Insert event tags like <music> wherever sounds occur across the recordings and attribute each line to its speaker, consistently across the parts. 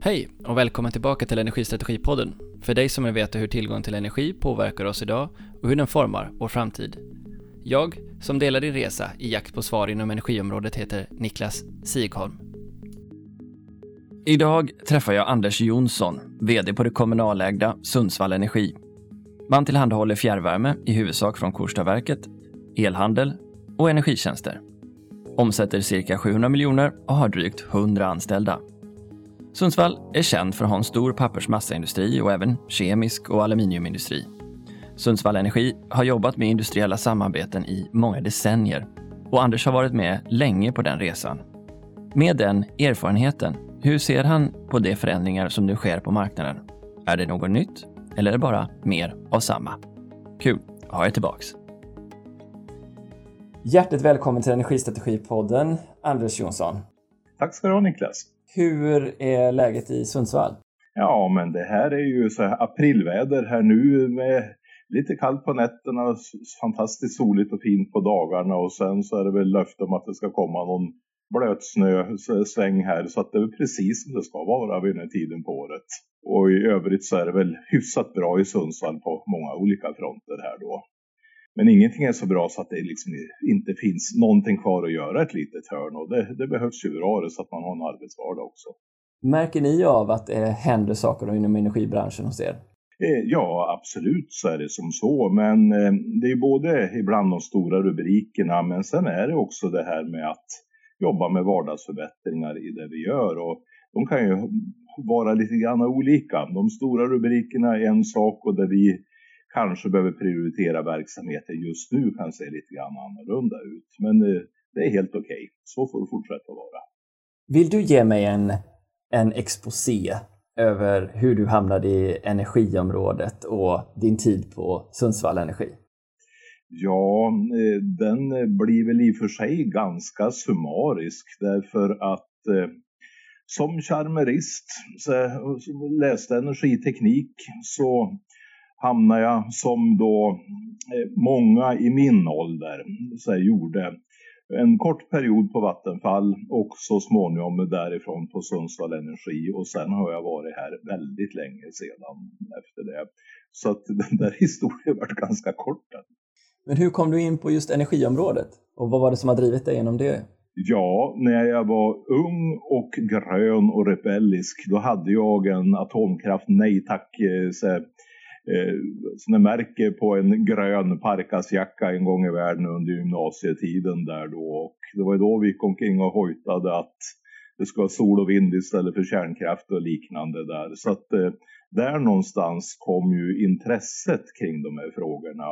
Speaker 1: Hej och välkommen tillbaka till Energistrategipodden. För dig som vill veta hur tillgång till energi påverkar oss idag och hur den formar vår framtid. Jag, som delar din resa i jakt på svar inom energiområdet, heter Niklas Sigholm. Idag träffar jag Anders Jonsson, VD på det kommunalägda Sundsvall Energi. Man tillhandahåller fjärrvärme i huvudsak från Korstaverket, elhandel och energitjänster. Omsätter cirka 700 miljoner och har drygt 100 anställda. Sundsvall är känd för att ha en stor pappersmassaindustri och även kemisk och aluminiumindustri. Sundsvall Energi har jobbat med industriella samarbeten i många decennier och Anders har varit med länge på den resan. Med den erfarenheten, hur ser han på de förändringar som nu sker på marknaden? Är det något nytt eller är det bara mer av samma? Kul att ha er tillbaks! Hjärtligt välkommen till Energistrategipodden, Anders Jonsson.
Speaker 2: Tack ska du ha Niklas.
Speaker 1: Hur är läget i Sundsvall?
Speaker 2: Ja, men det här är ju så här aprilväder här nu med lite kallt på nätterna, fantastiskt soligt och fint på dagarna och sen så är det väl löfte om att det ska komma någon blötsnösväng här så att det är precis som det ska vara vid den här tiden på året. Och i övrigt så är det väl hyfsat bra i Sundsvall på många olika fronter här då. Men ingenting är så bra så att det liksom inte finns någonting kvar att göra ett litet hörn och det, det behövs ju bra så att man har en arbetsvardag också.
Speaker 1: Märker ni av att det händer saker inom energibranschen hos er?
Speaker 2: Eh, ja, absolut så är det som så. Men eh, det är både ibland de stora rubrikerna men sen är det också det här med att jobba med vardagsförbättringar i det vi gör. Och de kan ju vara lite grann olika. De stora rubrikerna är en sak och där vi kanske behöver prioritera verksamheten just nu kan se lite grann annorlunda ut. Men eh, det är helt okej. Okay. Så får det fortsätta vara.
Speaker 1: Vill du ge mig en, en exposé över hur du hamnade i energiområdet och din tid på Sundsvall Energi?
Speaker 2: Ja, eh, den blir väl i och för sig ganska summarisk därför att eh, som charmerist så läste energiteknik så hamnade jag som då eh, många i min ålder så gjorde en kort period på Vattenfall och så småningom därifrån på Sundsvall Energi och sen har jag varit här väldigt länge sedan efter det. Så att <laughs> den där historien varit ganska kort.
Speaker 1: Men hur kom du in på just energiområdet och vad var det som har drivit dig genom det?
Speaker 2: Ja, när jag var ung och grön och rebellisk då hade jag en atomkraft nej tack eh, så märker på en grön parkasjacka en gång i världen under gymnasietiden där då. Och det var då vi gick omkring och hojtade att det ska vara sol och vind istället för kärnkraft och liknande där. Så att eh, där någonstans kom ju intresset kring de här frågorna.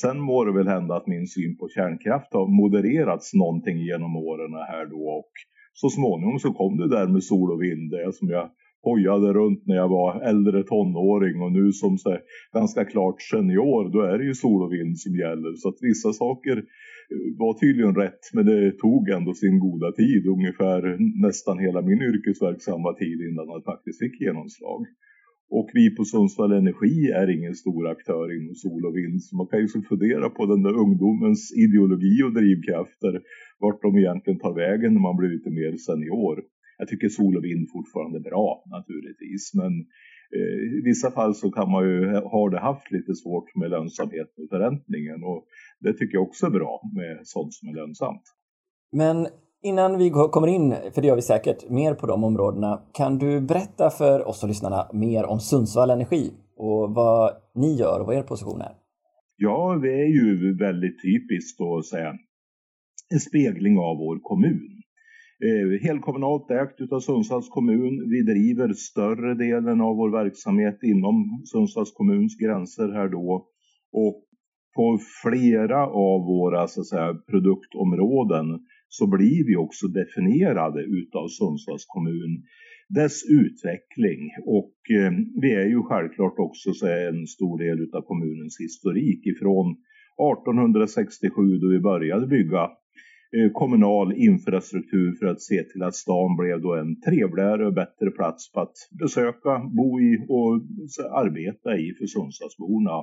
Speaker 2: Sen må det väl hända att min syn på kärnkraft har modererats någonting genom åren här då och så småningom så kom det där med sol och vind, det som jag hojade runt när jag var äldre tonåring och nu som så ganska klart senior då är det ju sol och vind som gäller. Så att vissa saker eh, var tydligen rätt men det tog ändå sin goda tid, ungefär nästan hela min yrkesverksamma tid innan det faktiskt fick genomslag. Och vi på Sundsvall Energi är ingen stor aktör inom sol och vind. Så man kan ju så fundera på den där ungdomens ideologi och drivkrafter. Vart de egentligen tar vägen när man blir lite mer senior. Jag tycker sol och vind fortfarande är bra naturligtvis. Men eh, i vissa fall så kan man ju ha det haft lite svårt med lönsamhet och förräntningen. Och det tycker jag också är bra med sånt som är lönsamt.
Speaker 1: Men innan vi kommer in, för det gör vi säkert, mer på de områdena. Kan du berätta för oss och lyssnarna mer om Sundsvall Energi och vad ni gör och vad er position är?
Speaker 2: Ja, vi är ju väldigt typiskt att säga en spegling av vår kommun. Eh, helkommunalt ägt utav Sundsvalls kommun. Vi driver större delen av vår verksamhet inom Sundsvalls kommuns gränser här då. Och på flera av våra så att säga, produktområden så blir vi också definierade utav Sundsvalls kommun dess utveckling och eh, vi är ju självklart också så en stor del utav kommunens historik ifrån 1867 då vi började bygga Eh, kommunal infrastruktur för att se till att stan blev då en trevligare och bättre plats att besöka, bo i och arbeta i för Sundsvallsborna.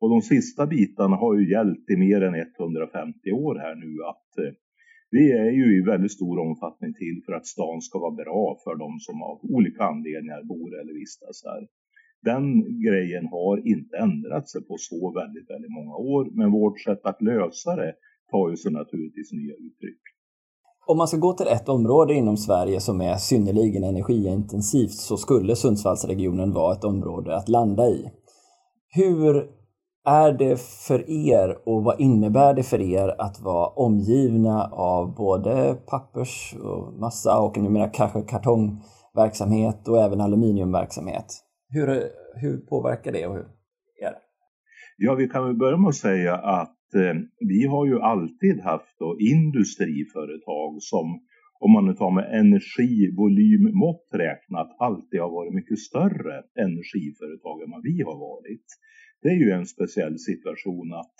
Speaker 2: Och de sista bitarna har ju gällt i mer än 150 år här nu att eh, Vi är ju i väldigt stor omfattning till för att stan ska vara bra för de som av olika anledningar bor eller vistas här. Den grejen har inte ändrat sig på så väldigt, väldigt många år, men vårt sätt att lösa det tar ju sig naturligtvis nya uttryck.
Speaker 1: Om man ska gå till ett område inom Sverige som är synnerligen energiintensivt så skulle Sundsvallsregionen vara ett område att landa i. Hur är det för er och vad innebär det för er att vara omgivna av både pappers och massa och numera kanske kartongverksamhet och även aluminiumverksamhet? Hur, hur påverkar det och hur är det?
Speaker 2: Ja, vi kan väl börja med att säga att eh, vi har ju alltid haft då, industriföretag som om man nu tar med energivolymmått räknat alltid har varit mycket större energiföretag än vad vi har varit. Det är ju en speciell situation att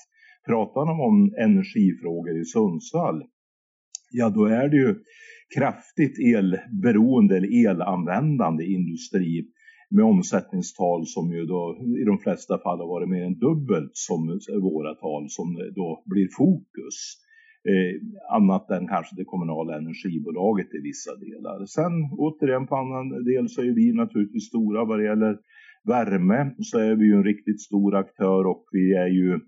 Speaker 2: pratar man om energifrågor i Sundsvall, ja då är det ju kraftigt elberoende eller elanvändande industri med omsättningstal som ju då i de flesta fall har varit mer än dubbelt som våra tal som då blir fokus. Eh, annat än kanske det kommunala energibolaget i vissa delar. Sen återigen på annan del så är vi naturligtvis stora vad det gäller värme så är vi ju en riktigt stor aktör och vi är ju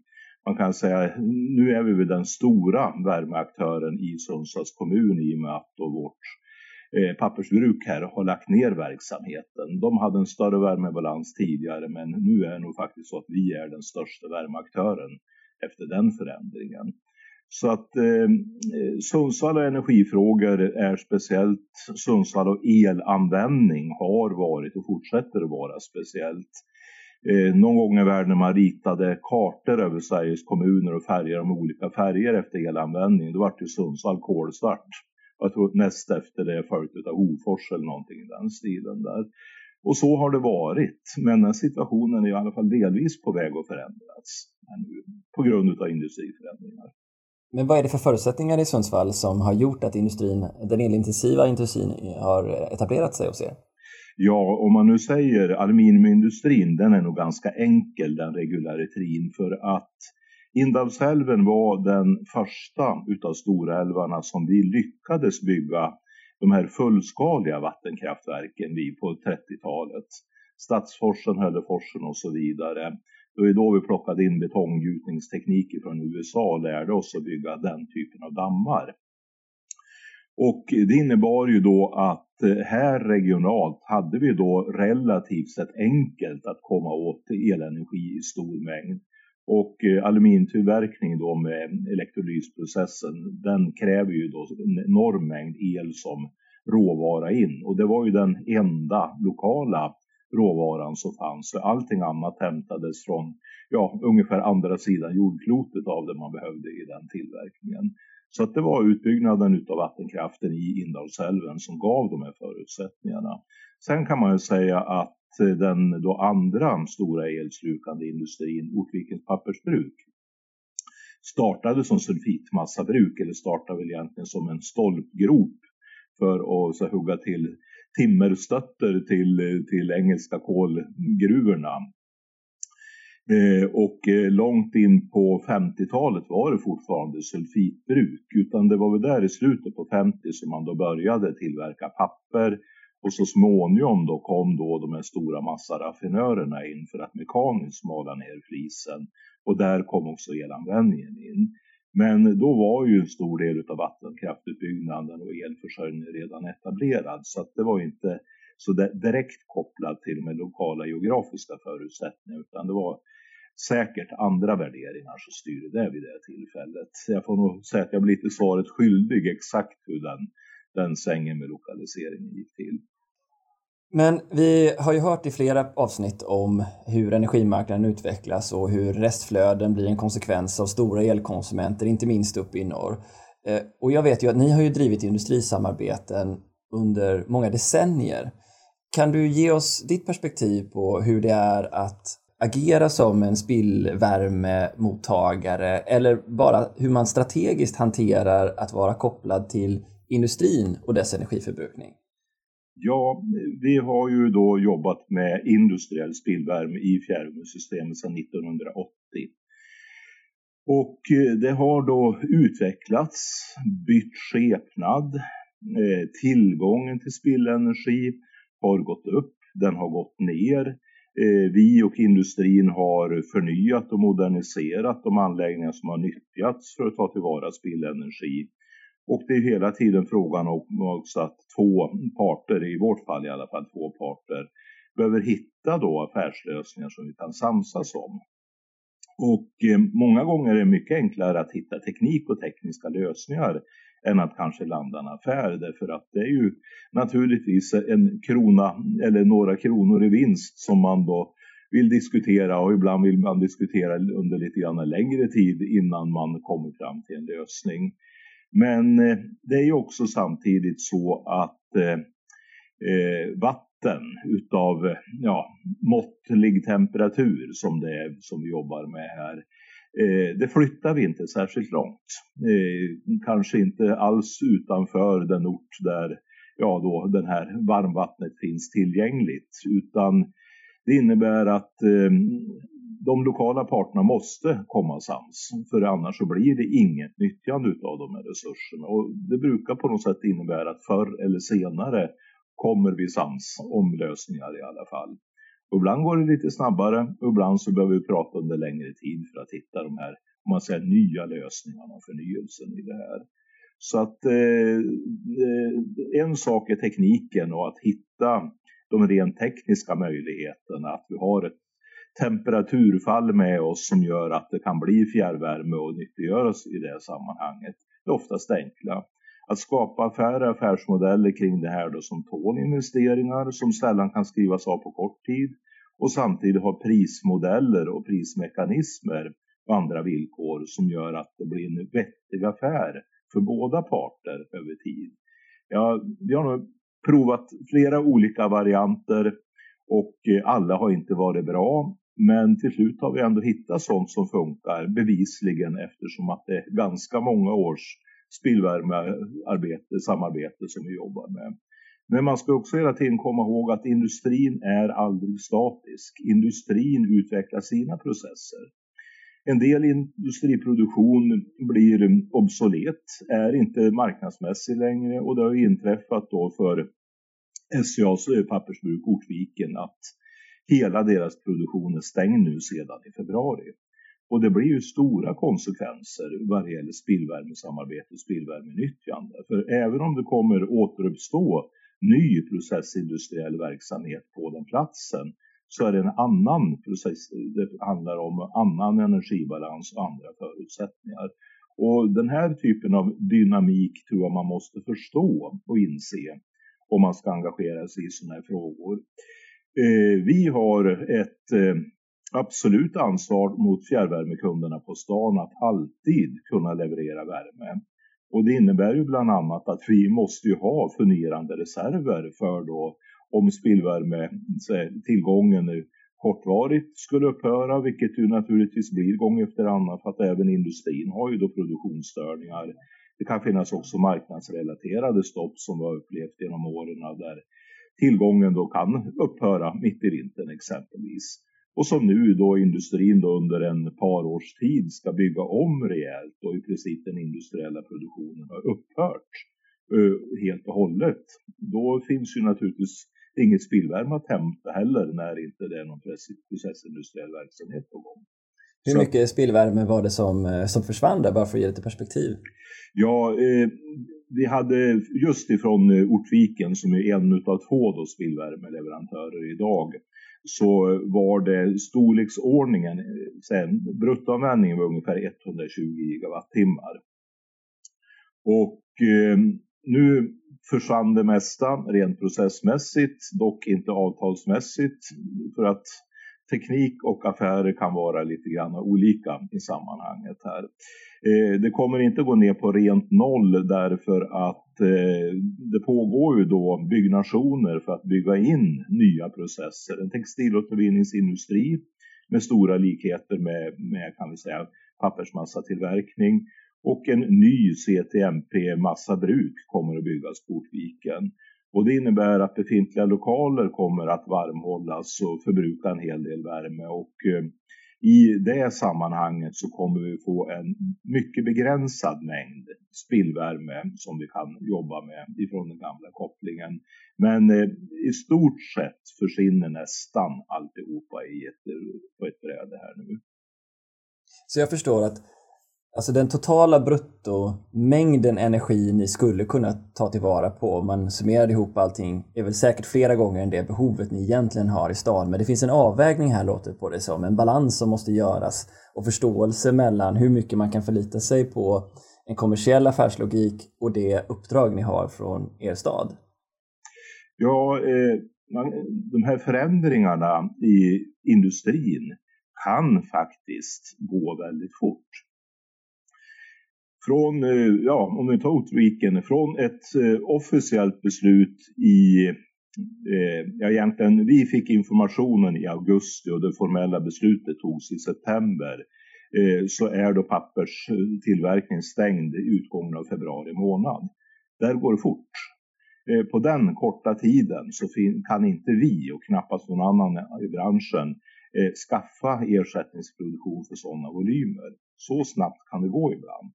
Speaker 2: man kan säga, nu är vi väl den stora värmeaktören i Sundsvalls kommun i och med att vårt Eh, pappersbruk här har lagt ner verksamheten. De hade en större värmebalans tidigare men nu är det nog faktiskt så att vi är den största värmeaktören efter den förändringen. Så att eh, Sundsvall och energifrågor är speciellt. Sundsvall och elanvändning har varit och fortsätter att vara speciellt. Eh, någon gång i världen när man ritade kartor över Sveriges kommuner och färger om olika färger efter elanvändning, då vart ju Sundsvall kolsvart. Jag tror näst efter det följt av Hofors eller någonting i den stilen där. Och så har det varit, men den situationen är i alla fall delvis på väg att förändras på grund av industriförändringar.
Speaker 1: Men vad är det för förutsättningar i Sundsvall som har gjort att industrin, den elintensiva industrin har etablerat sig hos er?
Speaker 2: Ja, om man nu säger aluminiumindustrin, den är nog ganska enkel den regularitrin för att Indalsälven var den första utav storälvarna som vi lyckades bygga de här fullskaliga vattenkraftverken vid på 30-talet. Stadsforsen, Hälleforsen och så vidare. Det var då vi plockade in betonggjutningstekniker från USA och lärde oss att bygga den typen av dammar. Och det innebar ju då att eh, här regionalt hade vi då relativt sett enkelt att komma åt elenergi i stor mängd. Och eh, alumintillverkning aluminiumtillverkning då med elektrolysprocessen, den kräver ju då en enorm mängd el som råvara in. Och det var ju den enda lokala råvaran som fanns. Så allting annat hämtades från ja, ungefär andra sidan jordklotet av det man behövde i den tillverkningen. Så att det var utbyggnaden utav vattenkraften i Indalsälven som gav de här förutsättningarna. Sen kan man ju säga att den då andra stora elslukande industrin, Ortvikens pappersbruk, startade som sulfitmassabruk eller startade väl egentligen som en stolpgrop för att så, hugga till timmerstötter till, till engelska kolgruvorna. Eh, och eh, långt in på 50-talet var det fortfarande sulfitbruk, utan det var väl där i slutet på 50 som man då började tillverka papper och så småningom då kom då de här stora massaraffinörerna in för att mekaniskt mala ner flisen och där kom också elanvändningen in. Men då var ju en stor del av vattenkraftutbyggnaden och elförsörjningen redan etablerad så att det var inte så direkt kopplat till de lokala geografiska förutsättningarna utan det var säkert andra värderingar som styrde det vid det tillfället. Jag får nog säga att jag blir lite svaret skyldig exakt hur den, den sängen med lokaliseringen gick till.
Speaker 1: Men vi har ju hört i flera avsnitt om hur energimarknaden utvecklas och hur restflöden blir en konsekvens av stora elkonsumenter, inte minst uppe i norr. Eh, och jag vet ju att ni har ju drivit industrisamarbeten under många decennier. Kan du ge oss ditt perspektiv på hur det är att agera som en spillvärmemottagare eller bara hur man strategiskt hanterar att vara kopplad till industrin och dess energiförbrukning?
Speaker 2: Ja, vi har ju då jobbat med industriell spillvärme i fjärrvärmesystemet sedan 1980. Och eh, det har då utvecklats, bytt skepnad, eh, tillgången till spillenergi har gått upp, den har gått ner. Eh, vi och industrin har förnyat och moderniserat de anläggningar som har nyttjats för att ta tillvara spillenergi. Och det är hela tiden frågan om också att två parter, i vårt fall i alla fall två parter, behöver hitta då affärslösningar som vi kan samsas om. Och eh, många gånger är det mycket enklare att hitta teknik och tekniska lösningar än att kanske landa en affär därför att det är ju naturligtvis en krona eller några kronor i vinst som man då vill diskutera och ibland vill man diskutera under lite grann längre tid innan man kommer fram till en lösning. Men eh, det är ju också samtidigt så att eh, eh vatten utav ja, måttlig temperatur som det är som vi jobbar med här Eh, det flyttar vi inte särskilt långt. Eh, kanske inte alls utanför den ort där ja, då den här varmvattnet finns tillgängligt. Utan det innebär att eh, de lokala parterna måste komma sams. För annars så blir det inget nyttjande av de här resurserna. Och det brukar på något sätt innebära att förr eller senare kommer vi sams om lösningar i alla fall. Och ibland går det lite snabbare och ibland så behöver vi prata under längre tid för att hitta de här om man säger, nya lösningarna och förnyelsen i det här. Så att eh, eh, en sak är tekniken och att hitta de rent tekniska möjligheterna. Att vi har ett temperaturfall med oss som gör att det kan bli fjärrvärme och nyttiggöras i det sammanhanget. Det är oftast enkla. Att skapa affärer, affärsmodeller kring det här då som tål investeringar som sällan kan skrivas av på kort tid och samtidigt ha prismodeller och prismekanismer och andra villkor som gör att det blir en vettig affär för båda parter över tid. Ja, vi har nog provat flera olika varianter och eh, alla har inte varit bra. Men till slut har vi ändå hittat sånt som funkar bevisligen eftersom att det är ganska många års spillvärmearbete, samarbete som vi jobbar med. Men man ska också hela tiden komma ihåg att industrin är aldrig statisk. Industrin utvecklar sina processer. En del industriproduktion blir obsolet, är inte marknadsmässig längre och det har inträffat då för SCAs eh, pappersbruk Ortviken att hela deras produktion är stängd nu sedan i februari. Och det blir ju stora konsekvenser vad det gäller spillvärmesamarbete och spillvärmenyttjande. För även om det kommer återuppstå ny processindustriell verksamhet på den platsen så är det en annan process. Det handlar om annan energibalans och andra förutsättningar. Och den här typen av dynamik tror jag man måste förstå och inse om man ska engagera sig i sådana här frågor. Eh, vi har ett eh, absolut ansvar mot fjärrvärmekunderna på stan att alltid kunna leverera värme. Och det innebär ju bland annat att vi måste ju ha fungerande reserver för då om spillvärme tillgången nu kortvarigt skulle upphöra, vilket ju naturligtvis blir gång efter annan för att även industrin har ju då produktionsstörningar. Det kan finnas också marknadsrelaterade stopp som vi har upplevt genom åren där tillgången då kan upphöra mitt i vintern exempelvis och som nu då industrin då under en par års tid ska bygga om rejält och i princip den industriella produktionen har upphört eh, helt och hållet. Då finns ju naturligtvis inget spillvärme att hämta heller när inte det är någon processindustriell verksamhet på gång.
Speaker 1: Hur mycket spillvärme var det som, eh, som försvann där, bara för att ge lite perspektiv?
Speaker 2: Ja, eh, vi hade just ifrån eh, Ortviken som är en av två då spillvärmeleverantörer idag så var det storleksordningen, sen bruttoanvändningen var ungefär 120 gigawattimmar. Och eh, nu försvann det mesta rent processmässigt, dock inte avtalsmässigt för att teknik och affärer kan vara lite grann olika i sammanhanget här. Eh, det kommer inte gå ner på rent noll därför att eh, det pågår ju då byggnationer för att bygga in nya processer. En textilåtervinningsindustri med stora likheter med, med kan vi säga, pappersmassatillverkning och en ny CTMP massabruk kommer att byggas på Ortviken. Och det innebär att befintliga lokaler kommer att varmhållas och förbruka en hel del värme och eh, I det sammanhanget så kommer vi få en mycket begränsad mängd spillvärme som vi kan jobba med ifrån den gamla kopplingen. Men eh, i stort sett försvinner nästan alltihopa i ett, på ett bräde här nu.
Speaker 1: Så jag förstår att Alltså den totala bruttomängden energi ni skulle kunna ta tillvara på om man summerade ihop allting är väl säkert flera gånger än det behovet ni egentligen har i stan. Men det finns en avvägning här låter det på det som, en balans som måste göras och förståelse mellan hur mycket man kan förlita sig på en kommersiell affärslogik och det uppdrag ni har från er stad.
Speaker 2: Ja, eh, man, de här förändringarna i industrin kan faktiskt gå väldigt fort. Från, eh, ja, om vi tar Otviken, från ett eh, officiellt beslut i eh, Ja, egentligen, vi fick informationen i augusti och det formella beslutet togs i september. Så är då papperstillverkningen stängd i utgången av februari månad. Där går det fort. På den korta tiden så kan inte vi och knappast någon annan i branschen skaffa ersättningsproduktion för sådana volymer. Så snabbt kan det gå ibland.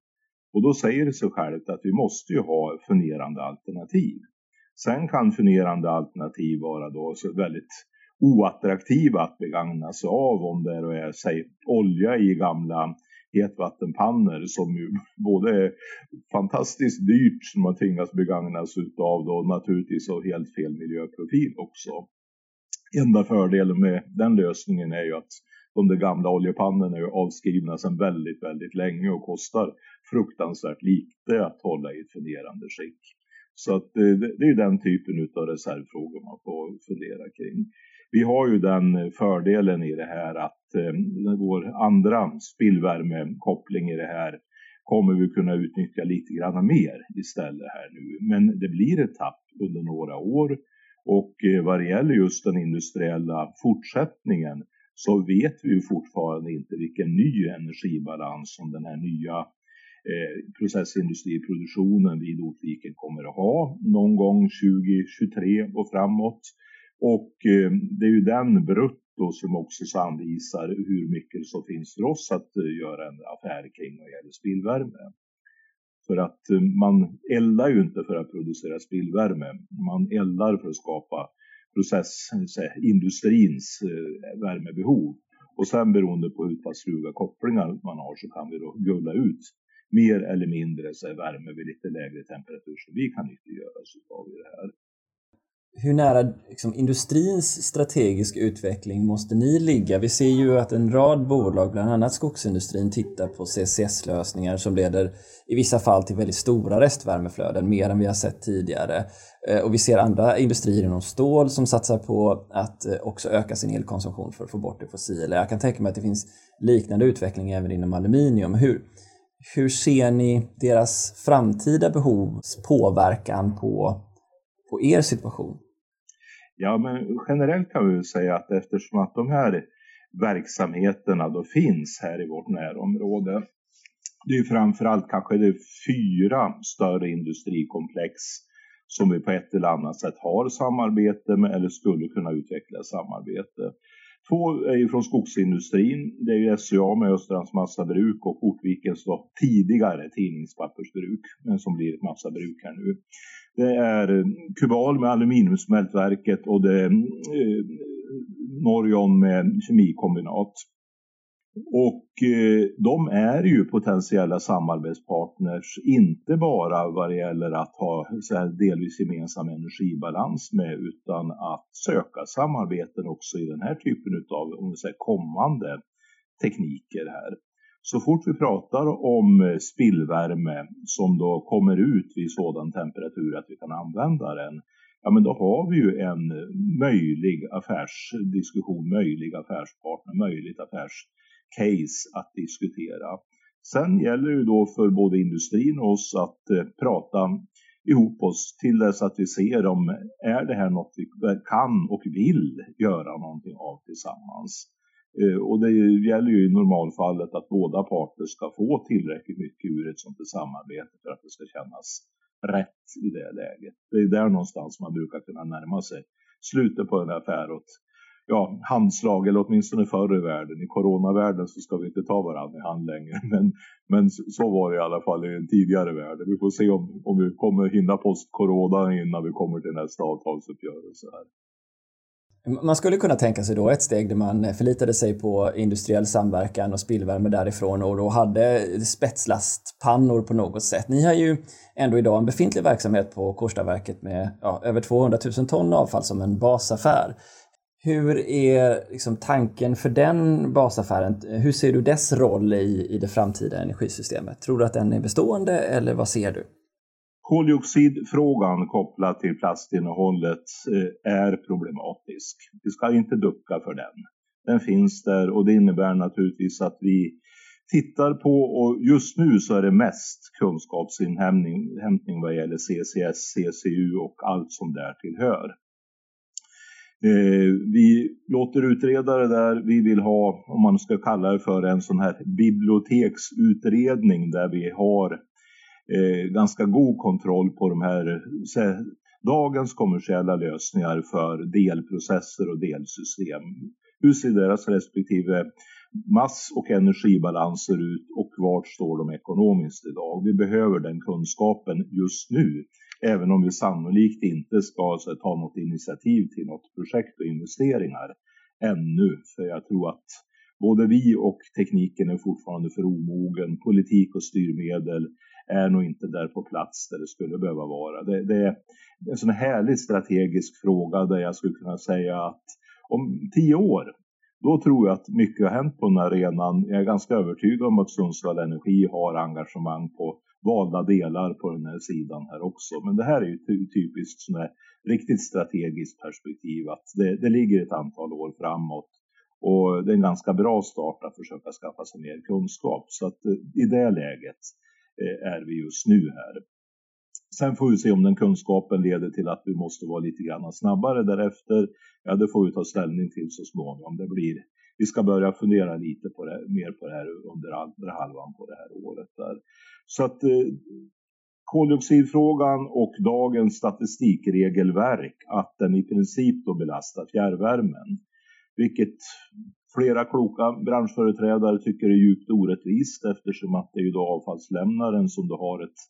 Speaker 2: Och då säger det sig självt att vi måste ju ha fungerande alternativ. Sen kan fungerande alternativ vara då väldigt oattraktiva att begagna sig av om det är eh, säg, olja i gamla hetvattenpannor som ju <laughs> både är fantastiskt dyrt som man tvingas begagna sig utav då naturligtvis och helt fel miljöprofil också. Enda fördelen med den lösningen är ju att de där gamla oljepannorna är avskrivna sedan väldigt, väldigt länge och kostar fruktansvärt lite att hålla i ett fungerande skick. Så att eh, det, det är den typen av reservfrågor man får fundera kring. Vi har ju den fördelen i det här att eh, vår andra spillvärmekoppling i det här kommer vi kunna utnyttja lite grann mer istället här nu. Men det blir ett tapp under några år och eh, vad det gäller just den industriella fortsättningen så vet vi ju fortfarande inte vilken ny energibalans som den här nya eh, processindustriproduktionen vid Ortviken kommer att ha någon gång 2023 och framåt. Och eh, det är ju den brutto som också anvisar hur mycket som finns för oss att eh, göra en affär kring vad gäller spillvärme. För att man eldar ju inte för att producera spillvärme. Man eldar för att skapa processindustrins eh, värmebehov. Och sen beroende på hur pass sluga kopplingar man har så kan vi då gulla ut mer eller mindre så värme vid lite lägre temperatur som vi kan nyttiggöra oss av i det här
Speaker 1: hur nära liksom, industrins strategisk utveckling måste ni ligga? Vi ser ju att en rad bolag, bland annat skogsindustrin, tittar på CCS-lösningar som leder i vissa fall till väldigt stora restvärmeflöden, mer än vi har sett tidigare. Eh, och vi ser andra industrier inom stål som satsar på att eh, också öka sin elkonsumtion för att få bort det fossila. Jag kan tänka mig att det finns liknande utveckling även inom aluminium. Hur, hur ser ni deras framtida behovs påverkan på på er situation?
Speaker 2: Ja, men generellt kan vi säga att eftersom att de här verksamheterna då finns här i vårt närområde. Det är framförallt kanske det fyra större industrikomplex som vi på ett eller annat sätt har samarbete med eller skulle kunna utveckla samarbete. Två är ju från skogsindustrin. Det är ju SCA med Östrands massabruk och Ortvikens då tidigare tidningspappersbruk, men som blir ett massabruk här nu. Det är eh, Kubal med aluminiumsmältverket och det är eh, Norjon med kemikombinat. Och eh, de är ju potentiella samarbetspartners, inte bara vad det gäller att ha så här, delvis gemensam energibalans med, utan att söka samarbeten också i den här typen av om säger, kommande tekniker här. Så fort vi pratar om eh, spillvärme som då kommer ut vid sådan temperatur att vi kan använda den, ja men då har vi ju en möjlig affärsdiskussion, möjlig affärspartner, möjligt affärscase att diskutera. Sen gäller det då för både industrin och oss att eh, prata ihop oss till dess att vi ser om är det här något vi kan och vill göra någonting av tillsammans. Eh, och det gäller ju i normalfallet att båda parter ska få tillräckligt mycket ur ett sånt samarbete för att det ska kännas rätt i det läget. Det är där någonstans man brukar kunna närma sig slutet på en affär åt ja, handslag, eller åtminstone förr i världen. I coronavärlden så ska vi inte ta varandra i hand längre. <laughs> Men, men så var det i alla fall i den tidigare världen. Vi får se om, om vi kommer hinna post-corona innan vi kommer till nästa avtalsuppgörelse. Här.
Speaker 1: Man skulle kunna tänka sig då ett steg där man förlitade sig på industriell samverkan och spillvärme därifrån och då hade spetslastpannor på något sätt. Ni har ju ändå idag en befintlig verksamhet på Kårstaverket med ja, över 200 000 ton avfall som en basaffär. Hur är liksom tanken för den basaffären? Hur ser du dess roll i, i det framtida energisystemet? Tror du att den är bestående eller vad ser du?
Speaker 2: Koldioxidfrågan kopplat till plastinnehållet eh, är problematisk. Vi ska inte ducka för den. Den finns där och det innebär naturligtvis att vi tittar på och just nu så är det mest kunskapsinhämtning vad gäller CCS, CCU och allt som där tillhör. Eh, vi låter utreda det där. Vi vill ha, om man ska kalla det för en sån här biblioteksutredning där vi har eh, ganska god kontroll på de här dagens kommersiella lösningar för delprocesser och delsystem. Hur ser deras respektive mass och energibalanser ut och vart står de ekonomiskt idag? Vi behöver den kunskapen just nu, även om vi sannolikt inte ska så, ta något initiativ till något projekt och investeringar ännu. För jag tror att både vi och tekniken är fortfarande för omogen. Politik och styrmedel är nog inte där på plats där det skulle behöva vara. Det, det är en sån härlig strategisk fråga där jag skulle kunna säga att om tio år, då tror jag att mycket har hänt på den här arenan. Jag är ganska övertygad om att Sundsvall Energi har engagemang på valda delar på den här sidan här också. Men det här är ju typiskt sån här riktigt strategiskt perspektiv att det, det ligger ett antal år framåt och det är en ganska bra start att försöka skaffa sig mer kunskap. Så att eh, i det läget eh, är vi just nu här. Sen får vi se om den kunskapen leder till att vi måste vara lite grann snabbare därefter. Ja, det får vi ta ställning till så småningom. Det blir, vi ska börja fundera lite på det, mer på det här under andra halvan på det här året. Där. Så att eh, koldioxidfrågan och dagens statistikregelverk, att den i princip då belastar fjärrvärmen. Vilket Flera kloka branschföreträdare tycker är djupt orättvist eftersom att det är ju då avfallslämnaren som då har ett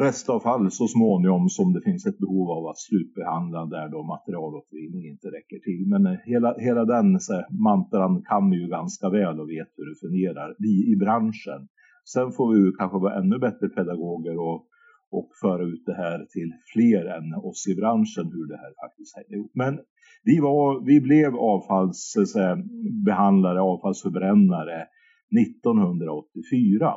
Speaker 2: restavfall så småningom som det finns ett behov av att slutbehandla där då materialåtervinning inte räcker till. Men eh, hela, hela den så här, mantran kan vi ju ganska väl och vet hur det fungerar, vi i branschen. Sen får vi ju kanske vara ännu bättre pedagoger och, och föra ut det här till fler än oss i branschen hur det här faktiskt hänger ihop. Men vi, var, vi blev avfallsbehandlare, avfallsförbrännare 1984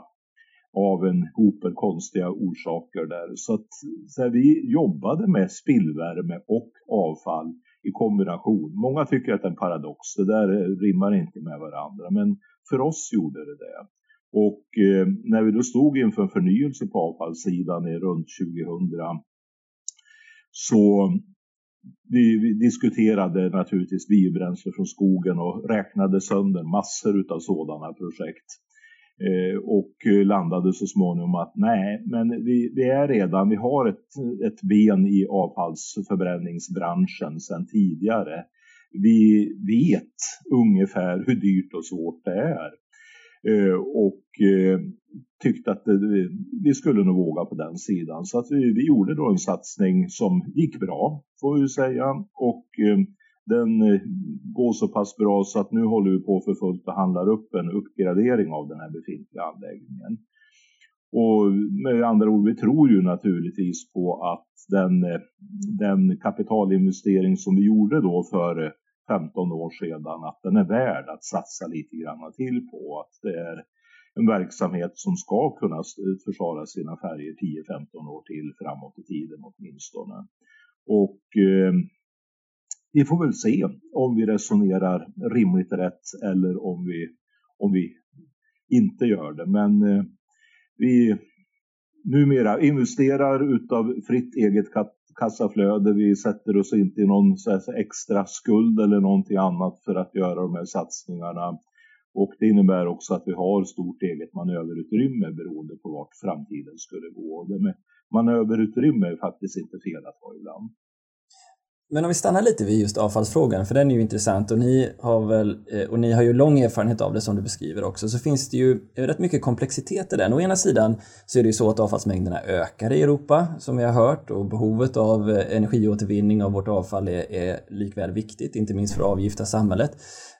Speaker 2: av en hop konstiga orsaker där. Så att så här, vi jobbade med spillvärme och avfall i kombination. Många tycker att det är en paradox, det där rimmar inte med varandra, men för oss gjorde det det. Och eh, när vi då stod inför en förnyelse på avfallssidan i runt 2000 så vi, vi, diskuterade naturligtvis biobränsle från skogen och räknade sönder massor av sådana projekt. Eh, och landade så småningom att nej, men vi, vi, är redan, vi har ett, ett ben i avfallsförbränningsbranschen sedan tidigare. Vi vet ungefär hur dyrt och svårt det är. Eh, och eh, tyckte att vi skulle nog våga på den sidan. Så att vi, vi gjorde då en satsning som gick bra, får vi säga. Och eh, den går så pass bra så att nu håller vi på för fullt och handlar upp en uppgradering av den här befintliga anläggningen. Och med andra ord, vi tror ju naturligtvis på att den, den kapitalinvestering som vi gjorde då för 15 år sedan att den är värd att satsa lite grann till på. Att det är en verksamhet som ska kunna försvara sina färger 10-15 år till framåt i tiden åtminstone. Och eh, vi får väl se om vi resonerar rimligt rätt eller om vi, om vi inte gör det. Men eh, vi numera investerar utav fritt eget kassaflöde. Vi sätter oss inte i någon extra skuld eller någonting annat för att göra de här satsningarna. Och det innebär också att vi har stort eget manöverutrymme beroende på vart framtiden skulle gå. Det med manöverutrymme är faktiskt inte fel att ha ibland.
Speaker 1: Men om vi stannar lite vid just avfallsfrågan, för den är ju intressant och ni har väl, eh, och ni har ju lång erfarenhet av det som du beskriver också, så finns det ju eh, rätt mycket komplexitet i den. Å ena sidan så är det ju så att avfallsmängderna ökar i Europa, som vi har hört, och behovet av eh, energiåtervinning av vårt avfall är, är likväl viktigt, inte minst för att avgifta samhället.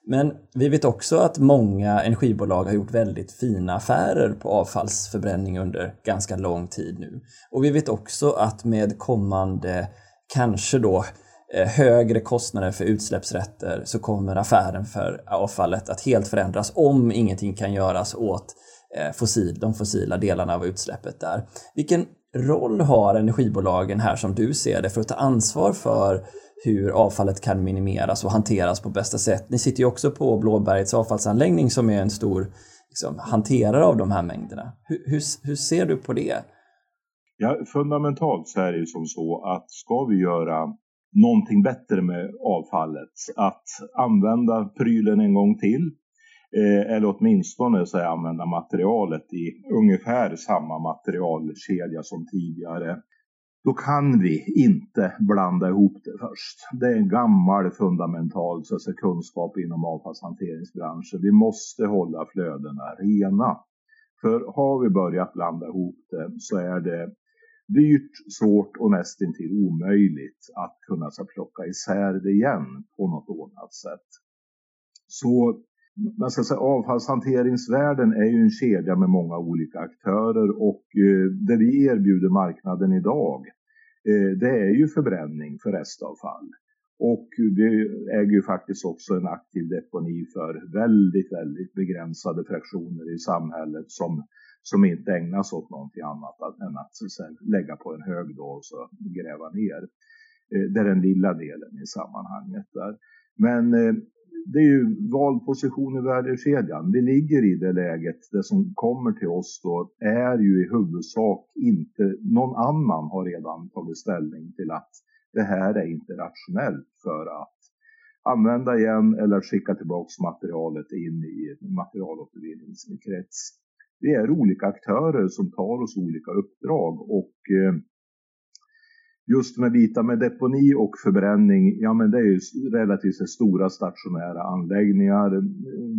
Speaker 1: Men vi vet också att många energibolag har gjort väldigt fina affärer på avfallsförbränning under ganska lång tid nu. Och vi vet också att med kommande, kanske då Eh, högre kostnader för utsläppsrätter så kommer affären för avfallet att helt förändras om ingenting kan göras åt eh, fossil, de fossila delarna av utsläppet där. Vilken roll har energibolagen här som du ser det för att ta ansvar för hur avfallet kan minimeras och hanteras på bästa sätt? Ni sitter ju också på Blåbergets avfallsanläggning som är en stor liksom, hanterare av de här mängderna. Hur, hur, hur ser du på det?
Speaker 2: Ja, fundamentalt så är det ju som så att ska vi göra någonting bättre med avfallet. Att använda prylen en gång till eh, eller åtminstone så använda materialet i ungefär samma materialkedja som tidigare. Då kan vi inte blanda ihop det först. Det är en gammal fundamental så säga, kunskap inom avfallshanteringsbranschen. Vi måste hålla flödena rena. För har vi börjat blanda ihop det så är det dyrt, svårt och nästintill omöjligt att kunna så plocka isär det igen på något ordnat sätt. Så man ska säga, avfallshanteringsvärlden är ju en kedja med många olika aktörer och eh, det vi erbjuder marknaden idag eh, det är ju förbränning för restavfall. Och vi äger ju faktiskt också en aktiv deponi för väldigt, väldigt begränsade fraktioner i samhället som som inte ägnas åt någonting annat än att säga, lägga på en hög då och så gräva ner. Eh, det är den lilla delen i sammanhanget där. Men eh, det är ju vald position i värdekedjan. Vi ligger i det läget, det som kommer till oss då är ju i huvudsak inte, någon annan har redan tagit ställning till att det här är inte rationellt för att använda igen eller skicka tillbaks materialet in i materialåtervinningskrets vi är olika aktörer som tar oss olika uppdrag och eh, just med vita med deponi och förbränning, ja men det är ju relativt stora stationära anläggningar.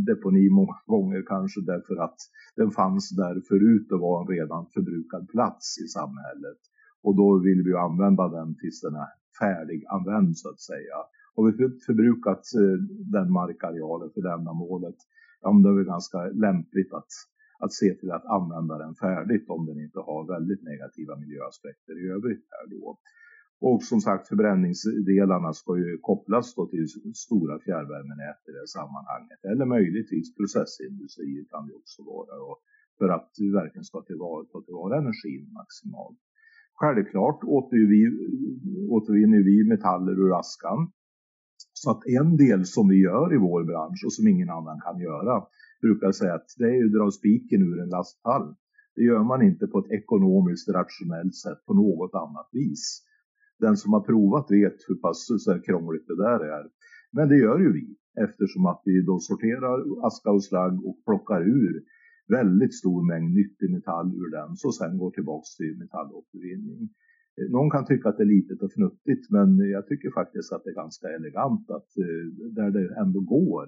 Speaker 2: Deponi många <laughs> gånger kanske därför att den fanns där förut och var en redan förbrukad plats i samhället. Och då vill vi använda den tills den är färdiganvänd så att säga. Har vi förbrukat eh, den markarealen för det ändamålet, ja men det är väl ganska lämpligt att att se till att använda den färdigt om den inte har väldigt negativa miljöaspekter i övrigt här då. Och som sagt förbränningsdelarna ska ju kopplas då till stora fjärrvärmenät i det sammanhanget. Eller möjligtvis processindustrier kan det också vara. Och för att vi verkligen ska tillvara, ta tillvara energin maximalt. Självklart återvinner vi metaller ur askan. Så att en del som vi gör i vår bransch och som ingen annan kan göra brukar säga att det är ju att dra spiken ur en lastpall. Det gör man inte på ett ekonomiskt rationellt sätt på något annat vis. Den som har provat vet hur pass eh, så krångligt det där är. Men det gör ju vi eftersom att vi då sorterar aska och slagg och plockar ur väldigt stor mängd nyttig metall ur den som sen går tillbaks till metallåtervinning. Eh, någon kan tycka att det är litet och fnuttigt men jag tycker faktiskt att det är ganska elegant att eh, där det ändå går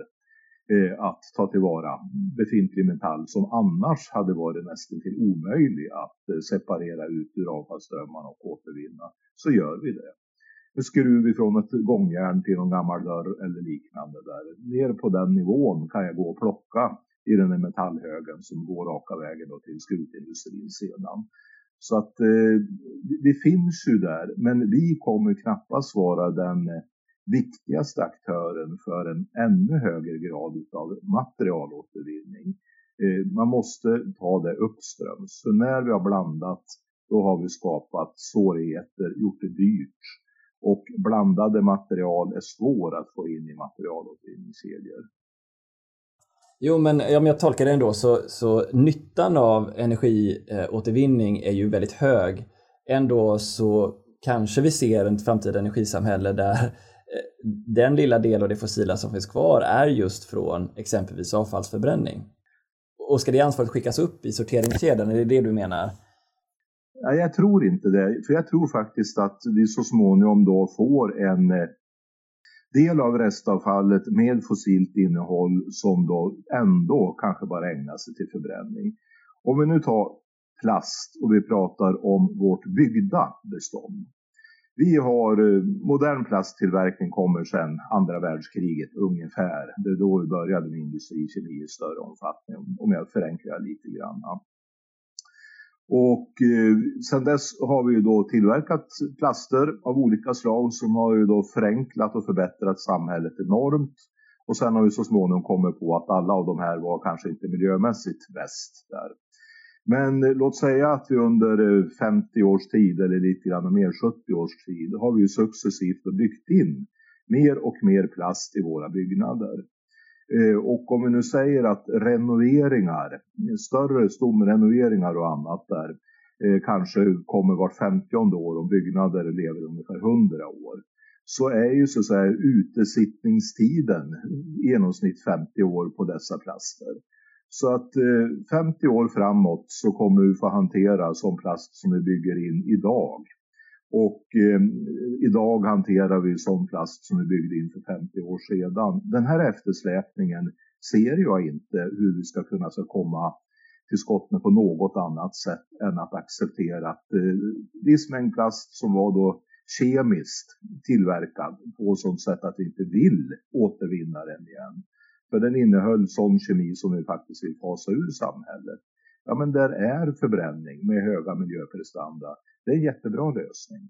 Speaker 2: Eh, att ta tillvara befintlig metall som annars hade varit nästan till omöjlig att eh, separera ut ur avfallsströmmarna och återvinna, så gör vi det. En skruv ifrån ett gångjärn till någon gammal dörr eller liknande där. Ner på den nivån kan jag gå och plocka i den här metallhögen som går raka vägen då till skrotindustrin sedan. Så att eh, det finns ju där, men vi kommer knappast vara den eh, viktigaste aktören för en ännu högre grad av materialåtervinning. Eh, man måste ta det uppströms. För när vi har blandat, då har vi skapat svårigheter, gjort det dyrt. Och blandade material är svåra att få in i materialåtervinningskedjor.
Speaker 1: Jo, men om jag tolkar det ändå så, så nyttan av energiåtervinning eh, är ju väldigt hög. Ändå så kanske vi ser ett framtida energisamhälle där Eh, den lilla del av det fossila som finns kvar är just från exempelvis avfallsförbränning. Och ska det ansvaret skickas upp i sorteringskedjan, är det det du menar?
Speaker 2: Nej, jag tror inte det. För jag tror faktiskt att vi så småningom då får en eh, del av restavfallet med fossilt innehåll som då ändå kanske bara ägnar sig till förbränning. Om vi nu tar plast och vi pratar om vårt byggda bestånd. Vi har eh, modern plasttillverkning kommer sedan andra världskriget ungefär. Det är då vi började med industrikemi i större omfattning om jag förenklar lite grann. Och eh, sedan dess har vi ju då tillverkat plaster av olika slag som har ju då förenklat och förbättrat samhället enormt. Och sen har vi så småningom kommit på att alla av de här var kanske inte miljömässigt bäst där. Men eh, låt säga att vi under eh, 50 års tid eller lite grann mer 70 års tid har vi successivt byggt in mer och mer plast i våra byggnader. Eh, och om vi nu säger att renoveringar, större stomrenoveringar och annat där eh, kanske kommer vart 50 år om byggnader lever ungefär 100 år. Så är ju så att säga utesittningstiden i genomsnitt 50 år på dessa plaster. Så att eh, 50 år framåt så kommer vi få hantera sån plast som vi bygger in idag. Och eh, idag hanterar vi sån plast som vi byggde in för 50 år sedan. Den här eftersläpningen ser jag inte hur vi ska kunna så komma till skott med på något annat sätt än att acceptera att eh, viss mängd plast som var då kemiskt tillverkad på sånt sätt att vi inte vill återvinna den igen för den innehöll sån kemi som vi faktiskt vill fasa ur samhället. Ja men där är förbränning med höga miljöprestanda. Det är en jättebra lösning.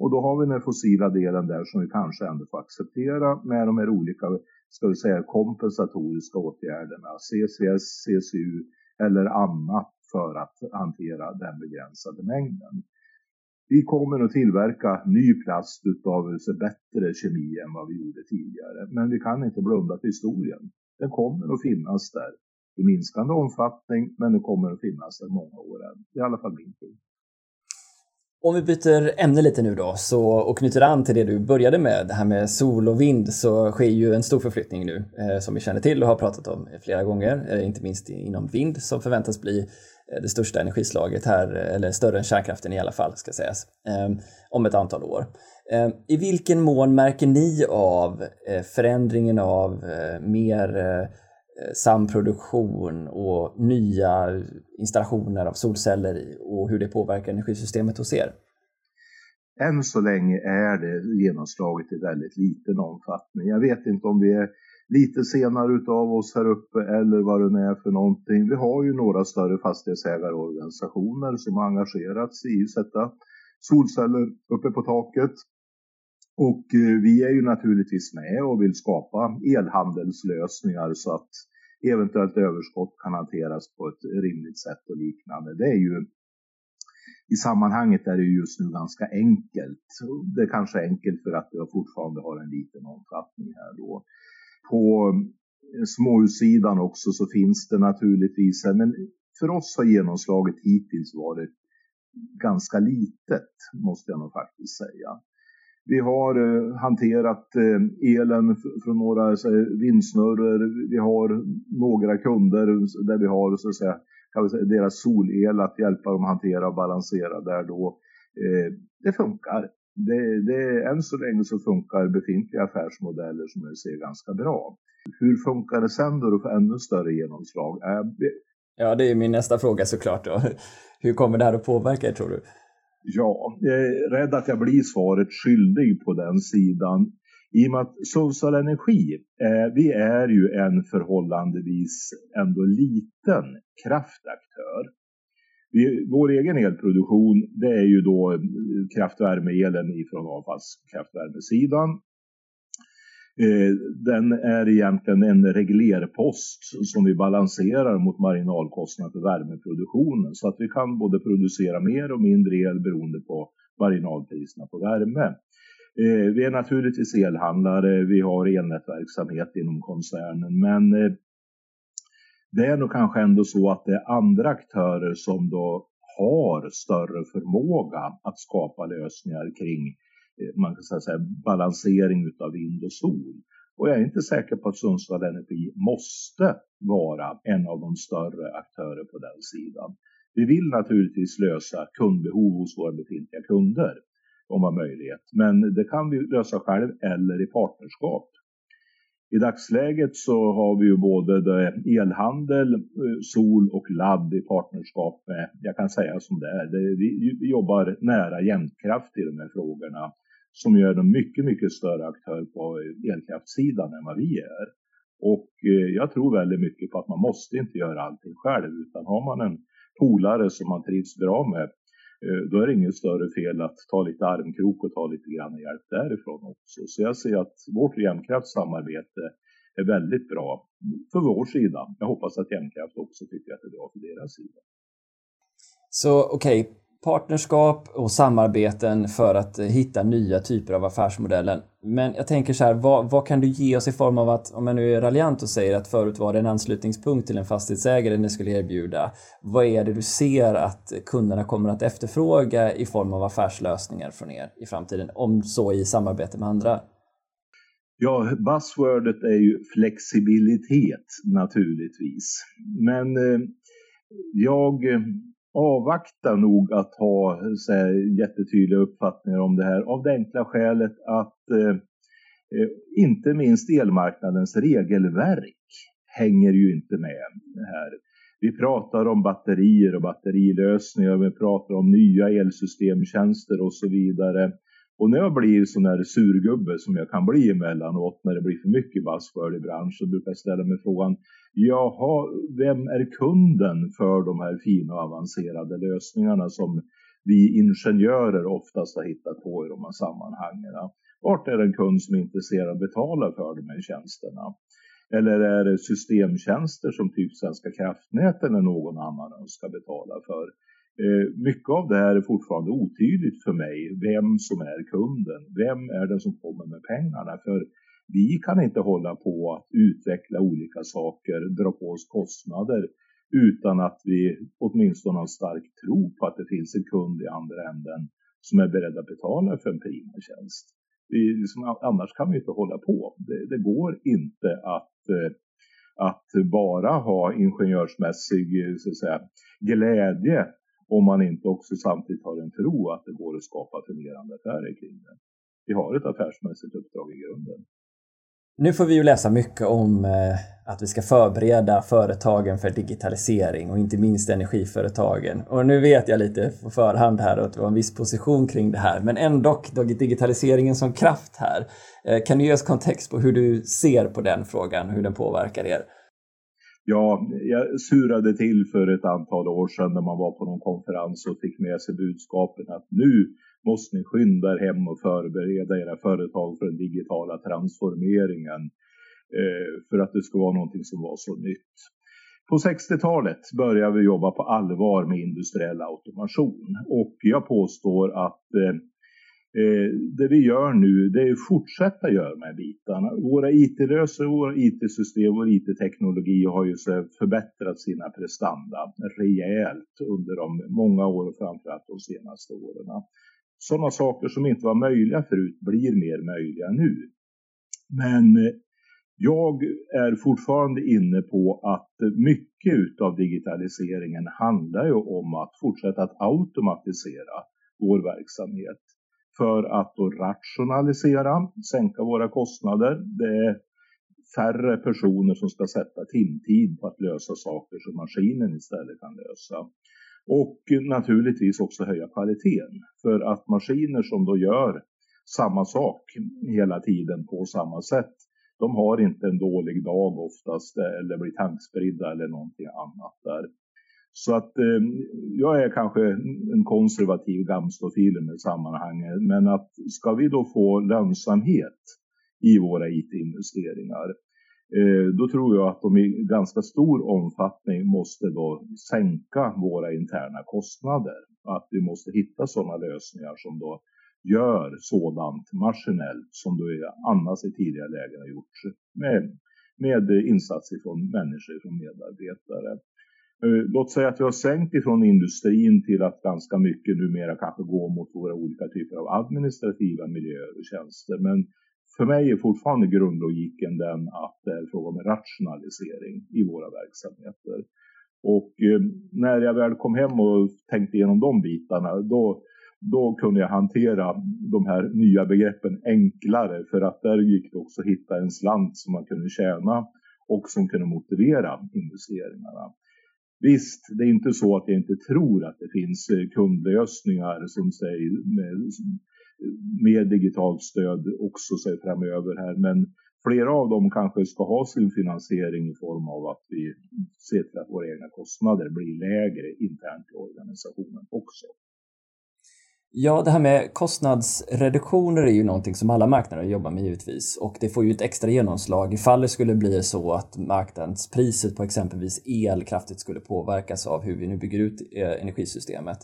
Speaker 2: Och då har vi den fossila delen där som vi kanske ändå får acceptera med de här olika, ska vi säga kompensatoriska åtgärderna, CCS, CCU eller annat för att hantera den begränsade mängden. Vi kommer att tillverka ny plast utav bättre kemi än vad vi gjorde tidigare. Men vi kan inte blunda för historien. Den kommer att finnas där i minskande omfattning, men den kommer att finnas där många år än. I alla fall min tid.
Speaker 1: Om vi byter ämne lite nu då så, och knyter an till det du började med, det här med sol och vind, så sker ju en stor förflyttning nu eh, som vi känner till och har pratat om flera gånger, eh, inte minst inom vind som förväntas bli det största energislaget här, eller större än kärnkraften i alla fall ska sägas, ehm, om ett antal år. Ehm, I vilken mån märker ni av eh, förändringen av eh, mer eh, samproduktion och nya installationer av solceller och hur det påverkar energisystemet hos er?
Speaker 2: Än så länge är det genomslaget i väldigt liten omfattning. Jag vet inte om vi är lite senare utav oss här uppe eller vad det nu är för någonting. Vi har ju några större fastighetsägarorganisationer som har engagerats i att sätta solceller uppe på taket. Och eh, vi är ju naturligtvis med och vill skapa elhandelslösningar så att eventuellt överskott kan hanteras på ett rimligt sätt och liknande. Det är ju i sammanhanget är det just nu ganska enkelt. Det är kanske enkelt för att vi fortfarande har en liten omfattning här då. På eh, småhussidan också så finns det naturligtvis, men för oss har genomslaget hittills varit ganska litet, måste jag nog faktiskt säga. Vi har eh, hanterat eh, elen från några vindsnurror. Vi har några kunder där vi har så att säga, kan vi säga, deras solel att hjälpa dem att hantera och balansera där då. Eh, det funkar. Det, det, än så länge så funkar befintliga affärsmodeller som jag ser ganska bra. Hur funkar det sen då för ännu större genomslag?
Speaker 1: Ja, det är min nästa fråga såklart. Då. Hur kommer det här att påverka er tror du?
Speaker 2: Ja, jag är rädd att jag blir svaret skyldig på den sidan. I och med att Sundsvall Energi, eh, vi är ju en förhållandevis ändå liten kraftaktör. Vi, vår egen elproduktion det är ju då eh, kraftvärmeelen ifrån avfallskraftvärmesidan Eh, den är egentligen en reglerpost som vi balanserar mot marginalkostnaden för värmeproduktionen så att vi kan både producera mer och mindre el beroende på marginalpriserna på värme. Eh, vi är naturligtvis elhandlare, vi har elnätverksamhet inom koncernen men eh, det är nog kanske ändå så att det är andra aktörer som då har större förmåga att skapa lösningar kring eh, man kan säga balansering utav vind och sol. Och jag är inte säker på att Sundsvall Energi måste vara en av de större aktörer på den sidan. Vi vill naturligtvis lösa kundbehov hos våra befintliga kunder om man har möjlighet. Men det kan vi lösa själv eller i partnerskap. I dagsläget så har vi ju både elhandel, eh, sol och ladd i partnerskap med, jag kan säga som det är, vi jobbar nära Jämtkraft i de här frågorna som gör dem mycket, mycket större aktör på elkraftssidan än vad vi är. Och eh, jag tror väldigt mycket på att man måste inte göra allting själv utan har man en polare som man trivs bra med Eh, då är det inget större fel att ta lite armkrok och ta lite grann hjälp därifrån också. Så jag ser att vårt jämkraftssamarbete är väldigt bra för vår sida. Jag hoppas att Jämkraft också tycker att det är bra för deras sida.
Speaker 1: Så okej, okay partnerskap och samarbeten för att hitta nya typer av affärsmodeller. Men jag tänker så här, vad, vad, kan du ge oss i form av att, om jag nu är raljant och säger att förut var det en anslutningspunkt till en fastighetsägare ni skulle erbjuda. Vad är det du ser att kunderna kommer att efterfråga i form av affärslösningar från er i framtiden, om så i samarbete med andra?
Speaker 2: Ja, buzzwordet är ju flexibilitet naturligtvis. Men eh, jag eh, avvakta nog att ha så här, jättetydliga uppfattningar om det här av det enkla skälet att eh, eh, inte minst elmarknadens regelverk hänger ju inte med här. Vi pratar om batterier och batterilösningar, vi pratar om nya elsystemtjänster och så vidare. Och när jag blir sån här surgubbe som jag kan bli emellanåt när det blir för mycket buzzword i branschen brukar jag ställa mig frågan Jaha, vem är kunden för de här fina och avancerade lösningarna som vi ingenjörer oftast har hittat på i de här sammanhangen? Vart är en kund som är intresserad av att betala för de här tjänsterna? Eller är det systemtjänster som typ Svenska kraftnät eller någon annan önskar betala för? Eh, mycket av det här är fortfarande otydligt för mig, vem som är kunden. Vem är den som kommer med pengarna? För vi kan inte hålla på att utveckla olika saker, dra på oss kostnader utan att vi åtminstone har stark tro på att det finns en kund i andra änden som är beredd att betala för en prima tjänst. Vi, liksom, annars kan vi inte hålla på. Det, det går inte att, eh, att bara ha ingenjörsmässig eh, så att säga, glädje om man inte också samtidigt har en tro att det går att skapa fungerande affärer kring det. Vi har ett affärsmässigt uppdrag i grunden.
Speaker 1: Nu får vi ju läsa mycket om eh, att vi ska förbereda företagen för digitalisering och inte minst energiföretagen. Och nu vet jag lite på förhand här att vi har en viss position kring det här, men ändå digitaliseringen som kraft här. Eh, kan du ge oss kontext på hur du ser på den frågan, hur den påverkar er?
Speaker 2: Ja, jag surade till för ett antal år sedan när man var på någon konferens och fick med sig budskapen att nu måste ni skynda er hem och förbereda era företag för den digitala transformeringen. Eh, för att det skulle vara någonting som var så nytt. På 60-talet började vi jobba på allvar med industriell automation och jag påstår att eh, eh, det vi gör nu det är att fortsätta göra de här bitarna. Våra IT-lösare, våra IT-system, vår IT-teknologi har ju så förbättrat sina prestanda rejält under de många åren, framförallt de senaste åren. Sådana saker som inte var möjliga förut blir mer möjliga nu. Men eh, jag är fortfarande inne på att mycket av digitaliseringen handlar ju om att fortsätta att automatisera vår verksamhet för att då rationalisera, sänka våra kostnader. Det är färre personer som ska sätta timtid på att lösa saker som maskinen istället kan lösa. Och naturligtvis också höja kvaliteten. För att maskiner som då gör samma sak hela tiden på samma sätt, de har inte en dålig dag oftast eller blir tankspridda eller någonting annat där. Så att eh, jag är kanske en konservativ gamstofil i sammanhanget. Men att ska vi då få lönsamhet i våra IT-investeringar eh, då tror jag att de i ganska stor omfattning måste då sänka våra interna kostnader. Att vi måste hitta sådana lösningar som då gör sådant maskinellt som du annars i tidigare lägen har gjorts med, med insatser från människor, från medarbetare. Eh, låt säga att vi har sänkt ifrån industrin till att ganska mycket numera kanske gå mot våra olika typer av administrativa miljöer och tjänster. Men för mig är fortfarande grundlogiken den att det är fråga om rationalisering i våra verksamheter. Och eh, när jag väl kom hem och tänkte igenom de bitarna, då, då kunde jag hantera de här nya begreppen enklare för att där gick det också att hitta en slant som man kunde tjäna och som kunde motivera investeringarna. Visst, det är inte så att jag inte tror att det finns eh, kundlösningar som säger med, med digitalt stöd också sig framöver här, men flera av dem kanske ska ha sin finansiering i form av att vi ser till att våra egna kostnader blir lägre internt i organisationen också.
Speaker 1: Ja, det här med kostnadsreduktioner är ju någonting som alla marknader jobbar med givetvis och det får ju ett extra genomslag ifall det skulle bli så att marknadspriset på exempelvis el kraftigt skulle påverkas av hur vi nu bygger ut eh, energisystemet.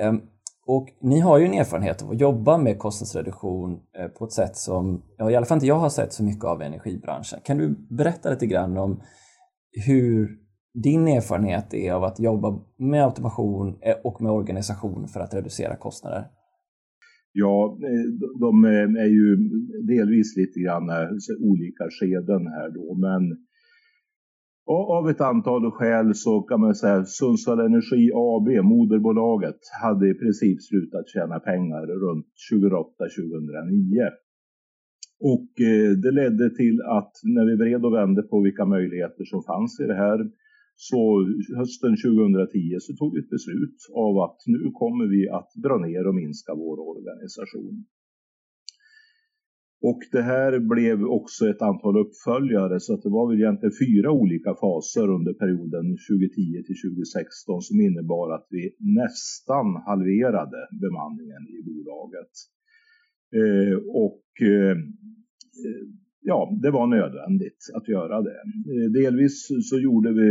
Speaker 1: Ehm, och ni har ju en erfarenhet av att jobba med kostnadsreduktion eh, på ett sätt som ja, i alla fall inte jag har sett så mycket av i energibranschen. Kan du berätta lite grann om hur din erfarenhet är av att jobba med automation eh, och med organisation för att reducera kostnader?
Speaker 2: Ja, eh, de eh, är ju delvis lite grann olika skeden här då, men av ett antal skäl så kan man säga att Sundsvall Energi AB, moderbolaget, hade i princip slutat tjäna pengar runt 2008-2009. Och det ledde till att när vi vred och vände på vilka möjligheter som fanns i det här så hösten 2010 så tog vi ett beslut av att nu kommer vi att dra ner och minska vår organisation. Och det här blev också ett antal uppföljare så att det var väl egentligen fyra olika faser under perioden 2010 till 2016 som innebar att vi nästan halverade bemanningen i bolaget. Eh, och eh, ja, det var nödvändigt att göra det. Eh, delvis så gjorde vi,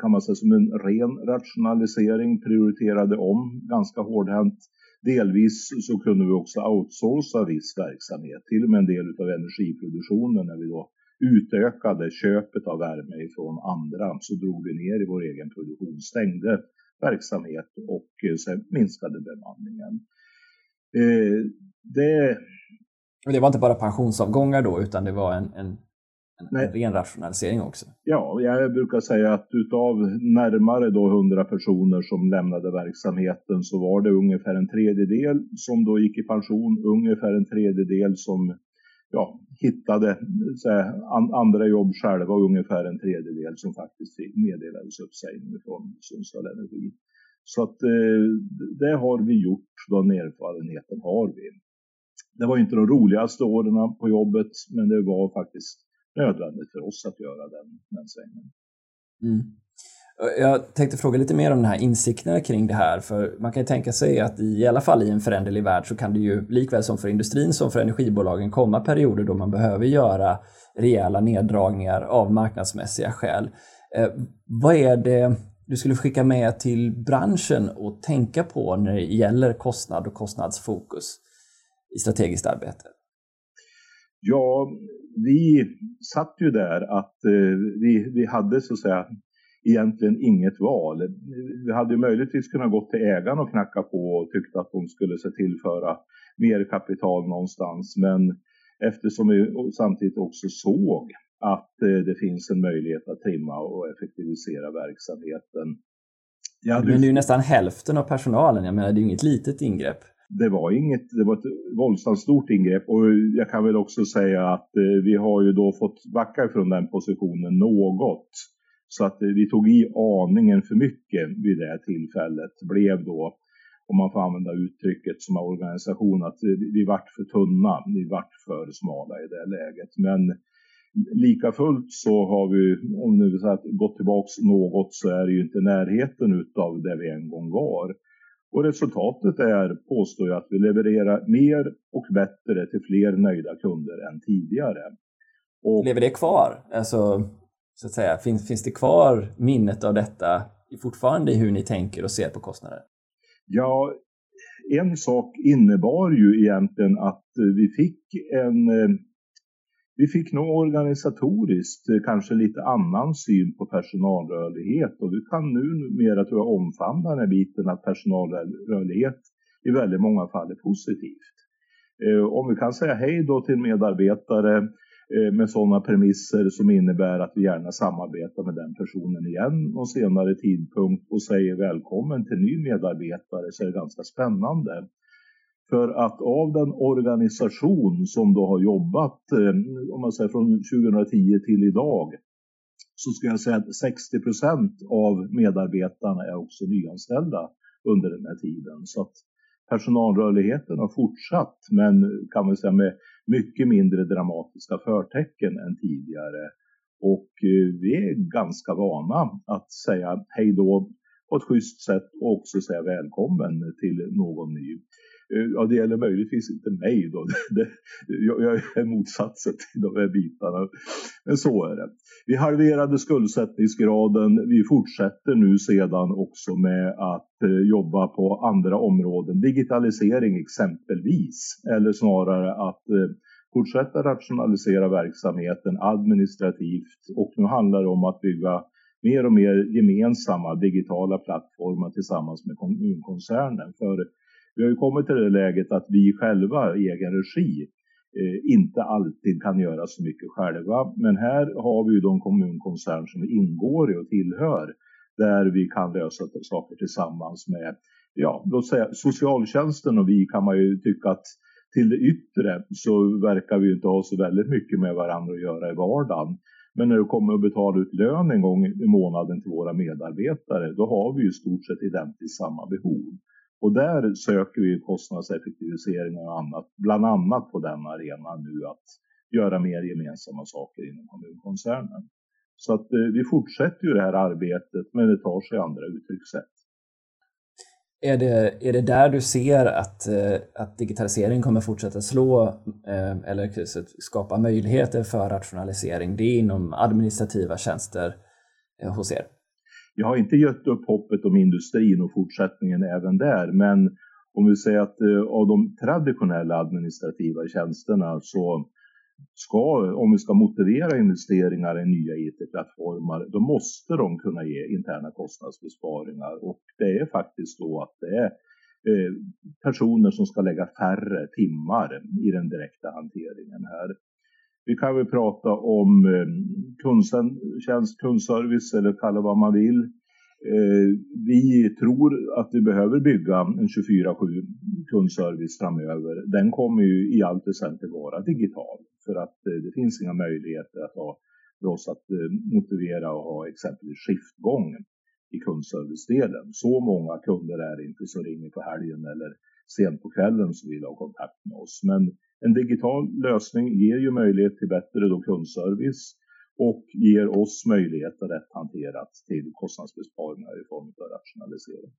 Speaker 2: kan man säga, som en ren rationalisering, prioriterade om ganska hårdhänt. Delvis så kunde vi också outsourca viss verksamhet, till och med en del av energiproduktionen när vi då utökade köpet av värme ifrån andra så drog vi ner i vår egen produktion, stängde verksamhet och eh, sen minskade bemanningen. Eh, det
Speaker 1: och det var inte bara pensionsavgångar då, utan det var en, en, en ren rationalisering också?
Speaker 2: Ja, jag brukar säga att utav närmare då 100 personer som lämnade verksamheten så var det ungefär en tredjedel som då gick i pension, ungefär en tredjedel som ja, hittade här, andra jobb själva och ungefär en tredjedel som faktiskt meddelades uppsägning från Sundsvall Energi. Så att eh, det har vi gjort, den erfarenheten har vi. Det var inte de roligaste åren på jobbet, men det var faktiskt nödvändigt för oss att göra den, den svängen.
Speaker 1: Mm. Jag tänkte fråga lite mer om den här insikterna kring det här, för man kan ju tänka sig att i alla fall i en föränderlig värld så kan det ju likväl som för industrin som för energibolagen komma perioder då man behöver göra rejäla neddragningar av marknadsmässiga skäl. Eh, vad är det du skulle skicka med till branschen att tänka på när det gäller kostnad och kostnadsfokus? I strategiskt arbete?
Speaker 2: Ja, vi satt ju där att eh, vi, vi hade så att säga egentligen inget val. Vi hade möjligtvis kunnat gå till ägarna och knacka på och tyckte att de skulle se tillföra mer kapital någonstans. Men eftersom vi samtidigt också såg att eh, det finns en möjlighet att trimma och effektivisera verksamheten.
Speaker 1: Men det är ju nästan hälften av personalen, jag menar det är ju inget litet ingrepp
Speaker 2: det var inget, det var ett våldsamt stort ingrepp och jag kan väl också säga att eh, vi har ju då fått backa ifrån den positionen något. Så att eh, vi tog i aningen för mycket vid det tillfället. Blev då, om man får använda uttrycket som organisation, att eh, vi vart för tunna, vi vart för smala i det läget. Men lika fullt så har vi, om nu gått tillbaks något så är det ju inte närheten utav det vi en gång var. Och resultatet är, påstår jag, att vi levererar mer och bättre till fler nöjda kunder än tidigare.
Speaker 1: Och, Lever det kvar? Alltså, så att säga, finns, finns det kvar minnet av detta fortfarande i hur ni tänker och ser på kostnader?
Speaker 2: Ja, en sak innebar ju egentligen att vi fick en eh, vi fick nog organisatoriskt eh, kanske lite annan syn på personalrörlighet och vi kan numera tror jag omfamna den här biten att personalrörlighet i väldigt många fall är positivt. Eh, om vi kan säga hej då till medarbetare eh, med sådana premisser som innebär att vi gärna samarbetar med den personen igen någon senare tidpunkt och säger välkommen till ny medarbetare så är det ganska spännande. För att av den organisation som då har jobbat, eh, om man säger från 2010 till idag, så ska jag säga att 60 procent av medarbetarna är också nyanställda under den här tiden. Så att personalrörligheten har fortsatt, men kan man säga med mycket mindre dramatiska förtecken än tidigare. Och eh, vi är ganska vana att säga hej då på ett schysst sätt och också säga välkommen till någon ny. Eh, ja, det gäller möjligtvis inte mig då. <laughs> Det, jag, jag är motsatsen till de här bitarna. Men så är det. Vi halverade skuldsättningsgraden. Vi fortsätter nu sedan också med att eh, jobba på andra områden. Digitalisering exempelvis. Eller snarare att eh, fortsätta rationalisera verksamheten administrativt. Och nu handlar det om att bygga mer och mer gemensamma digitala plattformar tillsammans med kommunkoncernen. För vi har ju kommit till det läget att vi själva i egen regi eh, inte alltid kan göra så mycket själva. Men här har vi ju de kommunkoncern som vi ingår i och tillhör där vi kan lösa saker tillsammans med, ja, låt säga socialtjänsten och vi kan man ju tycka att till det yttre så verkar vi inte ha så väldigt mycket med varandra att göra i vardagen. Men när du kommer att betala ut lön en gång i månaden till våra medarbetare, då har vi ju i stort sett identiskt samma behov. Och där söker vi kostnadseffektivisering och annat, bland annat på den arenan nu att göra mer gemensamma saker inom kommunkoncernen. Så att eh, vi fortsätter ju det här arbetet, men det tar sig andra uttryckssätt.
Speaker 1: Är det, är det där du ser att, eh, att digitalisering kommer fortsätta slå eh, eller skapa möjligheter för rationalisering? Det är inom administrativa tjänster hos er?
Speaker 2: Jag har inte gett upp hoppet om industrin och fortsättningen även där, men om vi säger att eh, av de traditionella administrativa tjänsterna så ska, om vi ska motivera investeringar i nya IT-plattformar, då måste de kunna ge interna kostnadsbesparingar och det är faktiskt så att det är eh, personer som ska lägga färre timmar i den direkta hanteringen här. Vi kan väl prata om eh, kundtjänst, kundservice eller kalla vad man vill. Eh, vi tror att vi behöver bygga en 24-7 kundservice framöver. Den kommer ju i allt väsentligt vara digital för att eh, det finns inga möjligheter att ha, för oss att motivera och ha exempelvis skiftgång i kundservicedelen. Så många kunder är det inte som ringer på helgen eller sent på kvällen som vill ha kontakt med oss. Men en digital lösning ger ju möjlighet till bättre då kundservice och ger oss möjligheter rätt hanterat till kostnadsbesparingar i form av rationalisering.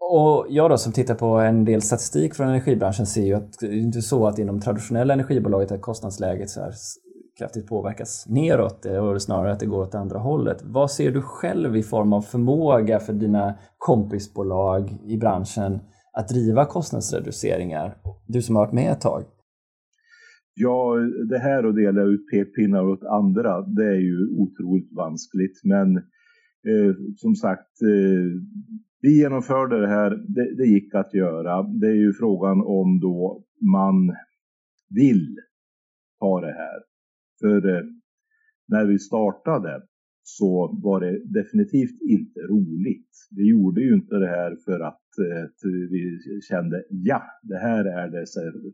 Speaker 1: Och jag då som tittar på en del statistik från energibranschen ser ju att det är inte så att inom traditionella energibolaget att kostnadsläget så här kraftigt påverkas neråt eh, och snarare att det går åt andra hållet. Vad ser du själv i form av förmåga för dina kompisbolag i branschen att driva kostnadsreduceringar? Du som har varit med ett tag.
Speaker 2: Ja, det här att dela ut pekpinnar åt andra, det är ju otroligt vanskligt. Men eh, som sagt, eh, vi genomförde det här, det, det, gick att göra. Det är ju frågan om då man vill ta det här. För eh, när vi startade så var det definitivt inte roligt. Vi gjorde ju inte det här för eh, att vi kände ja, det här är det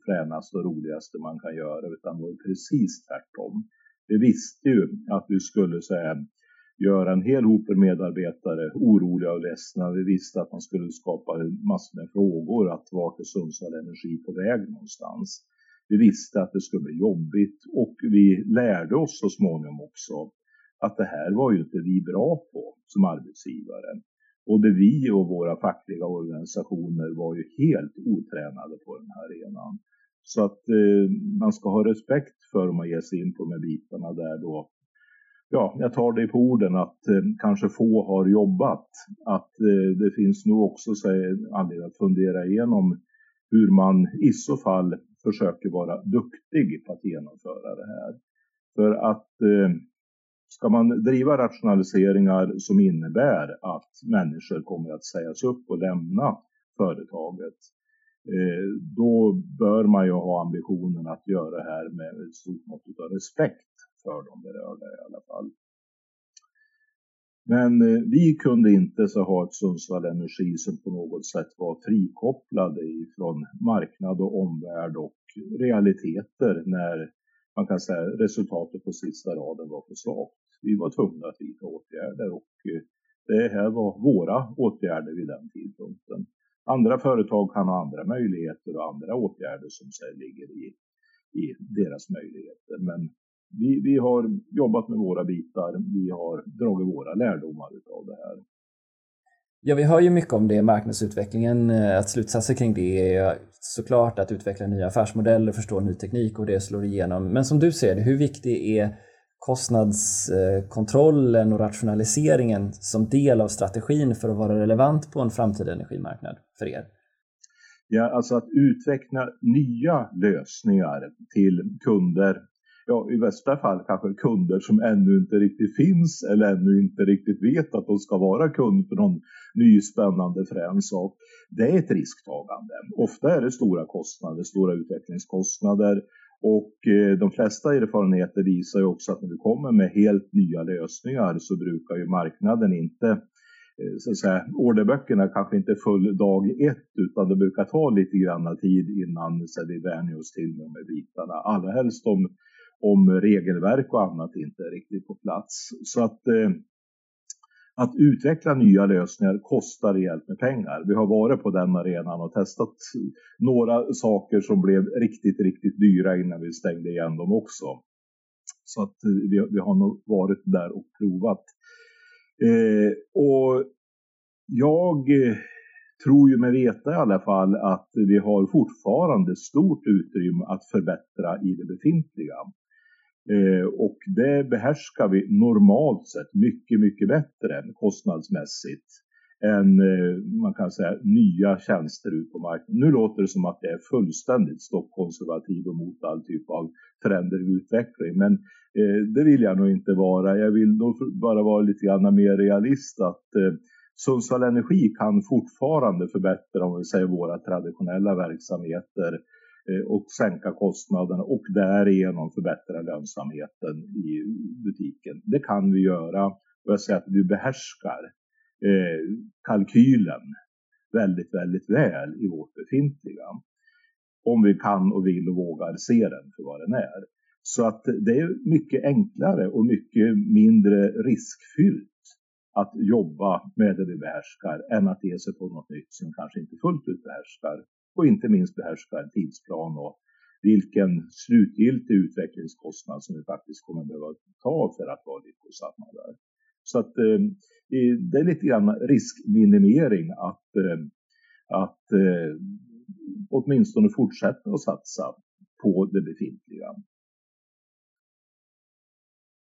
Speaker 2: fränaste och roligaste man kan göra, utan det var precis tvärtom. Vi visste ju att vi skulle säga, göra en hel hop medarbetare oroliga och ledsna. Vi visste att man skulle skapa massor med frågor, att vart är Sundsvall Energi på väg någonstans? Vi visste att det skulle bli jobbigt och vi lärde oss så småningom också att det här var ju inte vi bra på som arbetsgivare. Både vi och våra fackliga organisationer var ju helt otränade på den här arenan. Så att eh, man ska ha respekt för om man ger sig in på de här bitarna där då ja, jag tar det på orden att eh, kanske få har jobbat. Att eh, det finns nog också anledning att fundera igenom hur man i så fall försöker vara duktig på att genomföra det här. För att eh, Ska man driva rationaliseringar som innebär att människor kommer att sägas upp och lämna företaget, eh, då bör man ju ha ambitionen att göra det här med ett stort mått av respekt för de berörda i alla fall. Men eh, vi kunde inte så ha ett Sundsvall Energi som på något sätt var frikopplade ifrån marknad och omvärld och realiteter när man kan säga resultatet på sista raden var för svagt. Vi var tvungna att vidta åtgärder och eh, det här var våra åtgärder vid den tidpunkten. Andra företag kan ha andra möjligheter och andra åtgärder som ligger i, i deras möjligheter. Men vi, vi har jobbat med våra bitar, vi har dragit våra lärdomar av det här.
Speaker 1: Ja, vi hör ju mycket om det, marknadsutvecklingen, eh, att slutsatser kring det är såklart att utveckla nya affärsmodeller, förstå ny teknik och det slår igenom. Men som du ser det, hur viktig är kostnadskontrollen och rationaliseringen som del av strategin för att vara relevant på en framtida energimarknad för er?
Speaker 2: Ja, alltså att utveckla nya lösningar till kunder ja, i värsta fall kanske kunder som ännu inte riktigt finns eller ännu inte riktigt vet att de ska vara kund för någon ny spännande frän sak. Det är ett risktagande. Ofta är det stora kostnader, stora utvecklingskostnader och eh, de flesta erfarenheter visar ju också att när vi kommer med helt nya lösningar så brukar ju marknaden inte eh, så att säga, orderböckerna kanske inte är full dag ett utan det brukar ta lite grann tid innan så vi vänjer oss till med de här bitarna. Allra helst om om regelverk och annat inte är riktigt på plats. Så att, eh, att utveckla nya lösningar kostar rejält med pengar. Vi har varit på den arenan och testat några saker som blev riktigt, riktigt dyra innan vi stängde igen dem också. Så att eh, vi, vi har nog varit där och provat. Eh, och jag eh, tror ju mig veta i alla fall att vi har fortfarande stort utrymme att förbättra i det befintliga. Eh, och det behärskar vi normalt sett mycket, mycket bättre kostnadsmässigt än eh, man kan säga nya tjänster ut på marknaden. Nu låter det som att det är fullständigt stockkonservativ och mot all typ av föränderlig utveckling, men eh, det vill jag nog inte vara. Jag vill nog bara vara lite grann mer realist att eh, Sundsvall Energi kan fortfarande förbättra, om vi säger våra traditionella verksamheter Eh, Eh, och sänka kostnaderna och därigenom förbättra lönsamheten i butiken. Det kan vi göra och jag säger att vi behärskar eh, kalkylen väldigt, väldigt väl i vårt befintliga. Om vi kan och vill och vågar se den för vad den är. Så att det är mycket enklare och mycket mindre riskfyllt att jobba med det vi behärskar än att ge sig på något nytt som kanske inte fullt ut behärskar och inte minst behärska en tidsplan och vilken slutgiltig utvecklingskostnad som vi faktiskt kommer att behöva ta för att vara lyckosamma där. Så att eh, det är lite grann riskminimering att, eh, att eh, åtminstone fortsätta att satsa på det befintliga.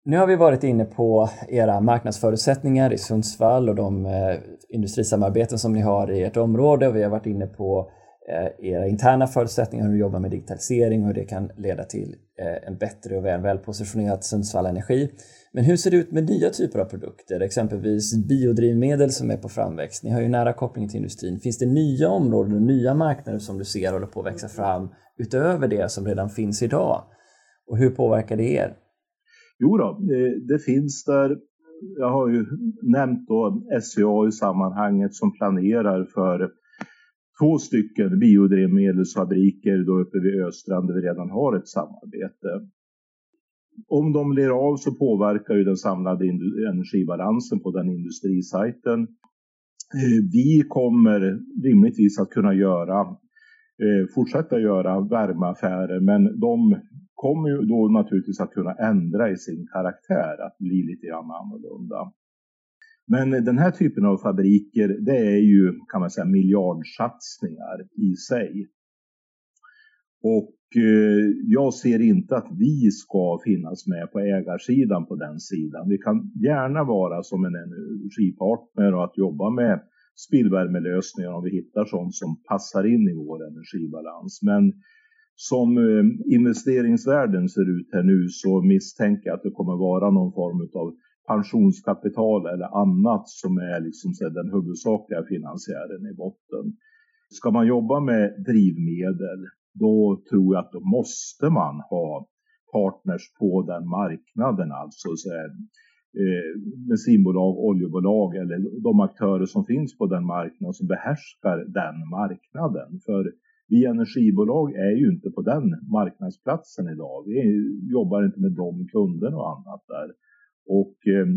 Speaker 1: Nu har vi varit inne på era marknadsförutsättningar i Sundsvall och de eh, industrisamarbeten som ni har i ert område och vi har varit inne på Eh, Eh, era interna förutsättningar, hur du jobbar med digitalisering och hur det kan leda till eh, en bättre och väl välpositionerad Sundsvall Energi. Men hur ser det ut med nya typer av produkter, exempelvis biodrivmedel som är på framväxt? Ni har ju nära koppling till industrin. Finns det nya områden och nya marknader som du ser håller på att växa fram utöver det som redan finns idag? Och hur påverkar det er?
Speaker 2: Jo då, det finns där jag har ju nämnt då SCA i sammanhanget som planerar för två stycken biodrivmedelsfabriker då uppe vid Östrand där vi redan har ett samarbete. Om de blir av så påverkar ju den samlade energibalansen på den industrisajten. Eh, vi kommer rimligtvis att kunna göra, eh, fortsätta göra värmeaffärer men de kommer ju då naturligtvis att kunna ändra i sin karaktär, att bli lite grann annorlunda. Men den här typen av fabriker, det är ju kan man säga miljardsatsningar i sig. Och eh, jag ser inte att vi ska finnas med på ägarsidan på den sidan. Vi kan gärna vara som en energipartner och att jobba med spillvärmelösningar om vi hittar sånt som passar in i vår energibalans. Men som eh, investeringsvärlden ser ut här nu så misstänker jag att det kommer vara någon form av pensionskapital eller annat som är liksom så den huvudsakliga finansiären i botten. Ska man jobba med drivmedel, då tror jag att då måste man ha partners på den marknaden, alltså så här, eh, bensinbolag, oljebolag eller de aktörer som finns på den marknaden som behärskar den marknaden. För vi energibolag är ju inte på den marknadsplatsen idag. Vi jobbar inte med de kunderna och annat där. Och eh,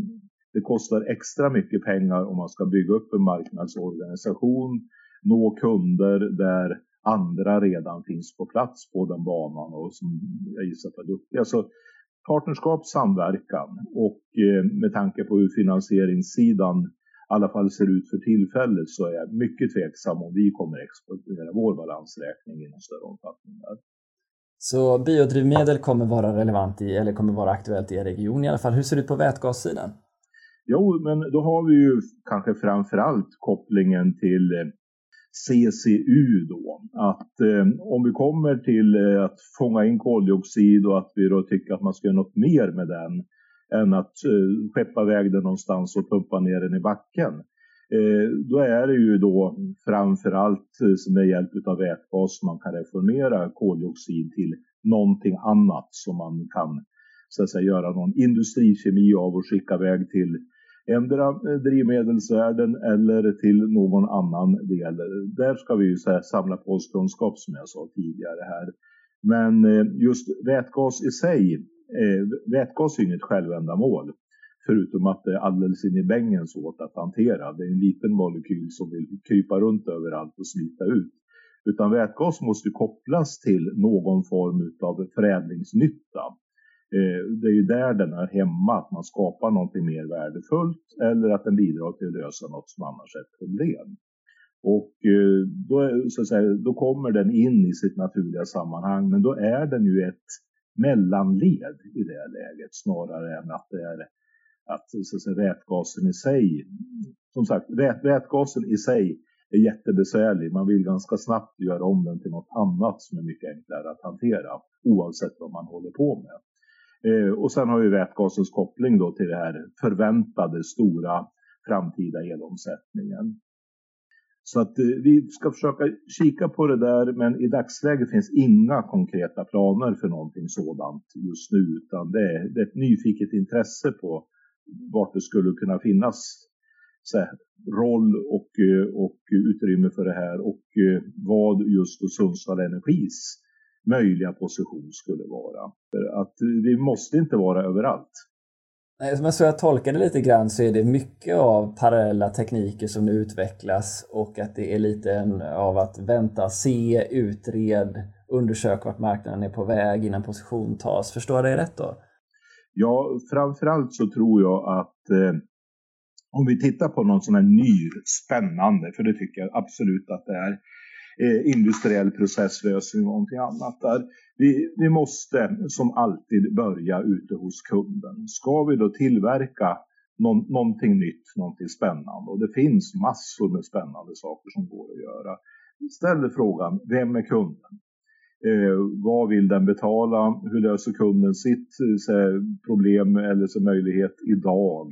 Speaker 2: det kostar extra mycket pengar om man ska bygga upp en marknadsorganisation, nå kunder där andra redan finns på plats på den banan och som jag gissar är duktiga. Så partnerskap, samverkan och eh, med tanke på hur finansieringssidan i alla fall ser ut för tillfället så är jag mycket tveksam om vi kommer exportera vår balansräkning i någon större omfattning. Där.
Speaker 1: Så biodrivmedel kommer vara relevant i, eller kommer vara aktuellt i er region i alla fall. Hur ser det ut på vätgassidan?
Speaker 2: Jo, men då har vi ju kanske framförallt kopplingen till eh, CCU då. Att eh, om vi kommer till eh, att fånga in koldioxid och att vi då tycker att man ska göra något mer med den än att eh, skeppa iväg den någonstans och pumpa ner den i backen. Eh, då är det ju då framförallt eh, med hjälp av vätgas man kan reformera koldioxid till någonting annat som man kan så att säga, göra någon industrikemi av och skicka iväg till ändra eh, drivmedelsvärlden eller till någon annan del. Där ska vi ju så samla på oss kunskap som jag sa tidigare här. Men just vätgas i sig vätgas är inget självändamål. Förutom att det är alldeles in i bängen svårt att hantera. Det är en liten molekyl som vill krypa runt överallt och slita ut. Utan vätgas måste kopplas till någon form av förädlingsnytta. Eh, det är ju där den är hemma, att man skapar någonting mer värdefullt eller att den bidrar till att lösa något som annars är ett problem. Och eh, då, så att säga, då kommer den in i sitt naturliga sammanhang, men då är den ju ett mellanled i det läget snarare än att det är att, så att säga, vätgasen i sig, som sagt, vät, vätgasen i sig är jättebesvärlig. Man vill ganska snabbt göra om den till något annat som är mycket enklare att hantera oavsett vad man håller på med. Eh, och sen har vi vätgasens koppling då till det här förväntade stora framtida elomsättningen. Så att eh, vi ska försöka kika på det där men i dagsläget finns inga konkreta planer för någonting sådant just nu utan det är, det är ett nyfiket intresse på vart det skulle kunna finnas här, roll och, eh, och utrymme för det här och eh, vad just Sundsvall Energis möjliga position skulle vara. För att vi måste inte vara överallt.
Speaker 1: Men så jag tolkar det lite grann så är det mycket av parallella tekniker som nu utvecklas och att det är lite av att vänta, se, utred, undersöka vart marknaden är på väg innan position tas. Förstår jag dig rätt då?
Speaker 2: Ja, framförallt så tror jag att eh, om vi tittar på någon sån här ny spännande, för det tycker jag absolut att det är, eh, industriell processlösning och någonting annat där. Vi, vi måste som alltid börja ute hos kunden. Ska vi då tillverka någon, någonting nytt, någonting spännande och det finns massor med spännande saker som går att göra. Ställ frågan, vem är kunden? Eh, vad vill den betala? Hur löser kunden sitt eh, här, problem eller så möjlighet idag?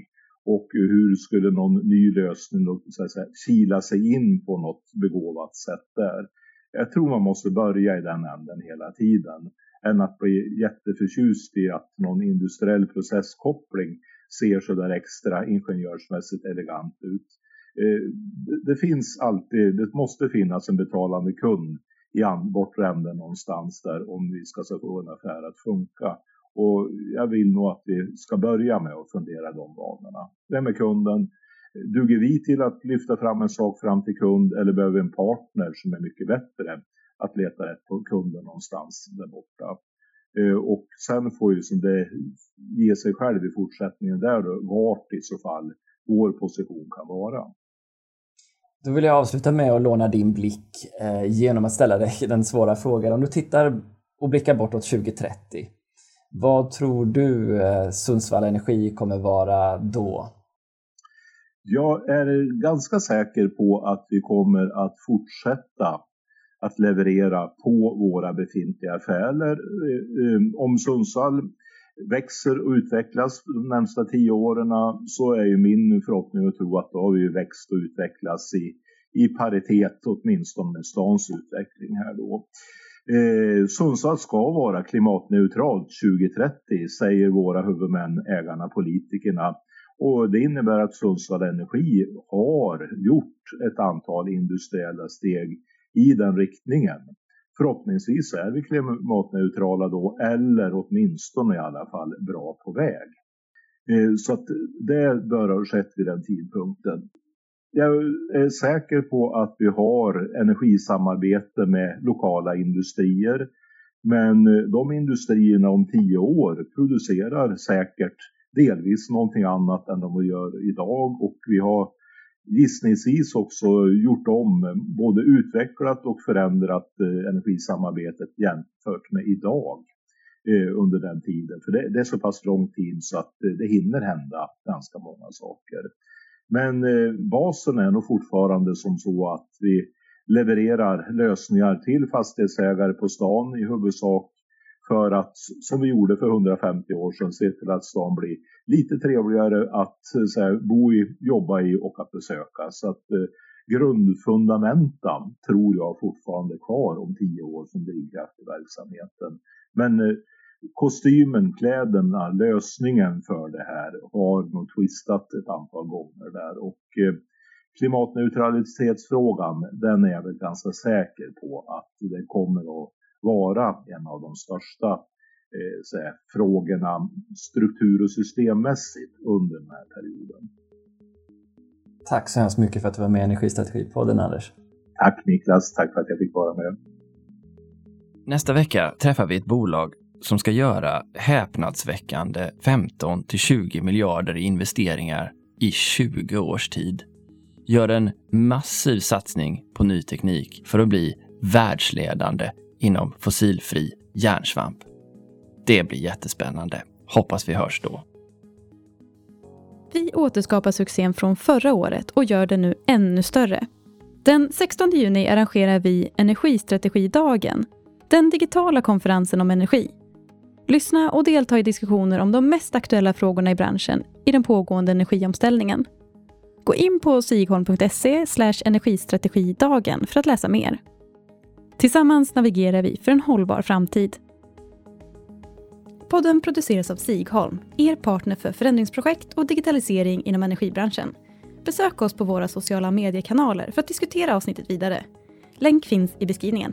Speaker 2: Och hur skulle någon ny lösning då, så här, så här, kila sig in på något begåvat sätt där? Jag tror man måste börja i den änden hela tiden. Än att bli jätteförtjust i att någon industriell processkoppling ser så där extra ingenjörsmässigt elegant ut. Eh, det finns alltid, det måste finnas en betalande kund i bortre änden någonstans där om vi ska få en affär att funka. Och jag vill nog att vi ska börja med att fundera de banorna. Vem är kunden? Duger vi till att lyfta fram en sak fram till kund eller behöver vi en partner som är mycket bättre att leta rätt på kunden någonstans där borta? Eh, och sen får ju som det ge sig själv i fortsättningen där då, vart i så fall vår position kan vara.
Speaker 1: Då vill jag avsluta med att låna din blick eh, genom att ställa dig den svåra frågan. Om du tittar och blickar bortåt 2030, vad tror du eh, Sundsvall Energi kommer vara då?
Speaker 2: Jag är ganska säker på att vi kommer att fortsätta att leverera på våra befintliga affärer. Eh, eh, om Sundsvall växer och utvecklas de närmsta tio åren så är ju min förhoppning att tro att då har vi växt och utvecklats i, i paritet åtminstone med stans utveckling här då. Eh, Sundsvall ska vara klimatneutralt 2030 säger våra huvudmän, ägarna, politikerna. Och det innebär att Sundsvall Energi har gjort ett antal industriella steg i den riktningen. Förhoppningsvis är vi klimatneutrala då eller åtminstone i alla fall bra på väg. Eh, så att det bör ha skett vid den tidpunkten. Jag är säker på att vi har energisamarbete med lokala industrier. Men eh, de industrierna om tio år producerar säkert delvis någonting annat än de gör idag och vi har gissningsvis också gjort om, både utvecklat och förändrat eh, energisamarbetet jämfört med idag eh, under den tiden. För det, är så pass lång tid så att eh, det hinner hända ganska många saker. Men basen är nog fortfarande som så att vi levererar lösningar till fastighetsägare på stan i huvudsak för att, som vi gjorde för 150 år sedan, se till att stan blir lite trevligare att eh, här, bo i, jobba i och att besöka. Så att eh, grundfundamenten tror jag fortfarande är kvar om tio år som drivkraft i verksamheten. Men eh, kostymen, kläderna, lösningen för det här har nog twistat ett antal gånger där. Och eh, klimatneutralitetsfrågan, den är jag väl ganska säker på att det kommer att vara en av de största eh, säga, frågorna struktur och systemmässigt under den här perioden.
Speaker 1: Tack så hemskt mycket för att du var med i Energistrategipodden Anders.
Speaker 2: Tack Niklas, tack för att jag fick vara med.
Speaker 1: Nästa vecka träffar vi ett bolag som ska göra häpnadsväckande 15 till 20 miljarder i investeringar i 20 års tid. Gör en massiv satsning på ny teknik för att bli världsledande inom fossilfri järnsvamp. Det blir jättespännande. Hoppas vi hörs då.
Speaker 3: Vi återskapar succén från förra året och gör den nu ännu större. Den 16 juni arrangerar vi Energistrategidagen, den digitala konferensen om energi. Lyssna och delta i diskussioner om de mest aktuella frågorna i branschen i den pågående energiomställningen. Gå in på sigholm.se energistrategidagen för att läsa mer. Tillsammans navigerar vi för en hållbar framtid. Podden produceras av Sigholm, er partner för förändringsprojekt och digitalisering inom energibranschen. Besök oss på våra sociala mediekanaler för att diskutera avsnittet vidare. Länk finns i beskrivningen.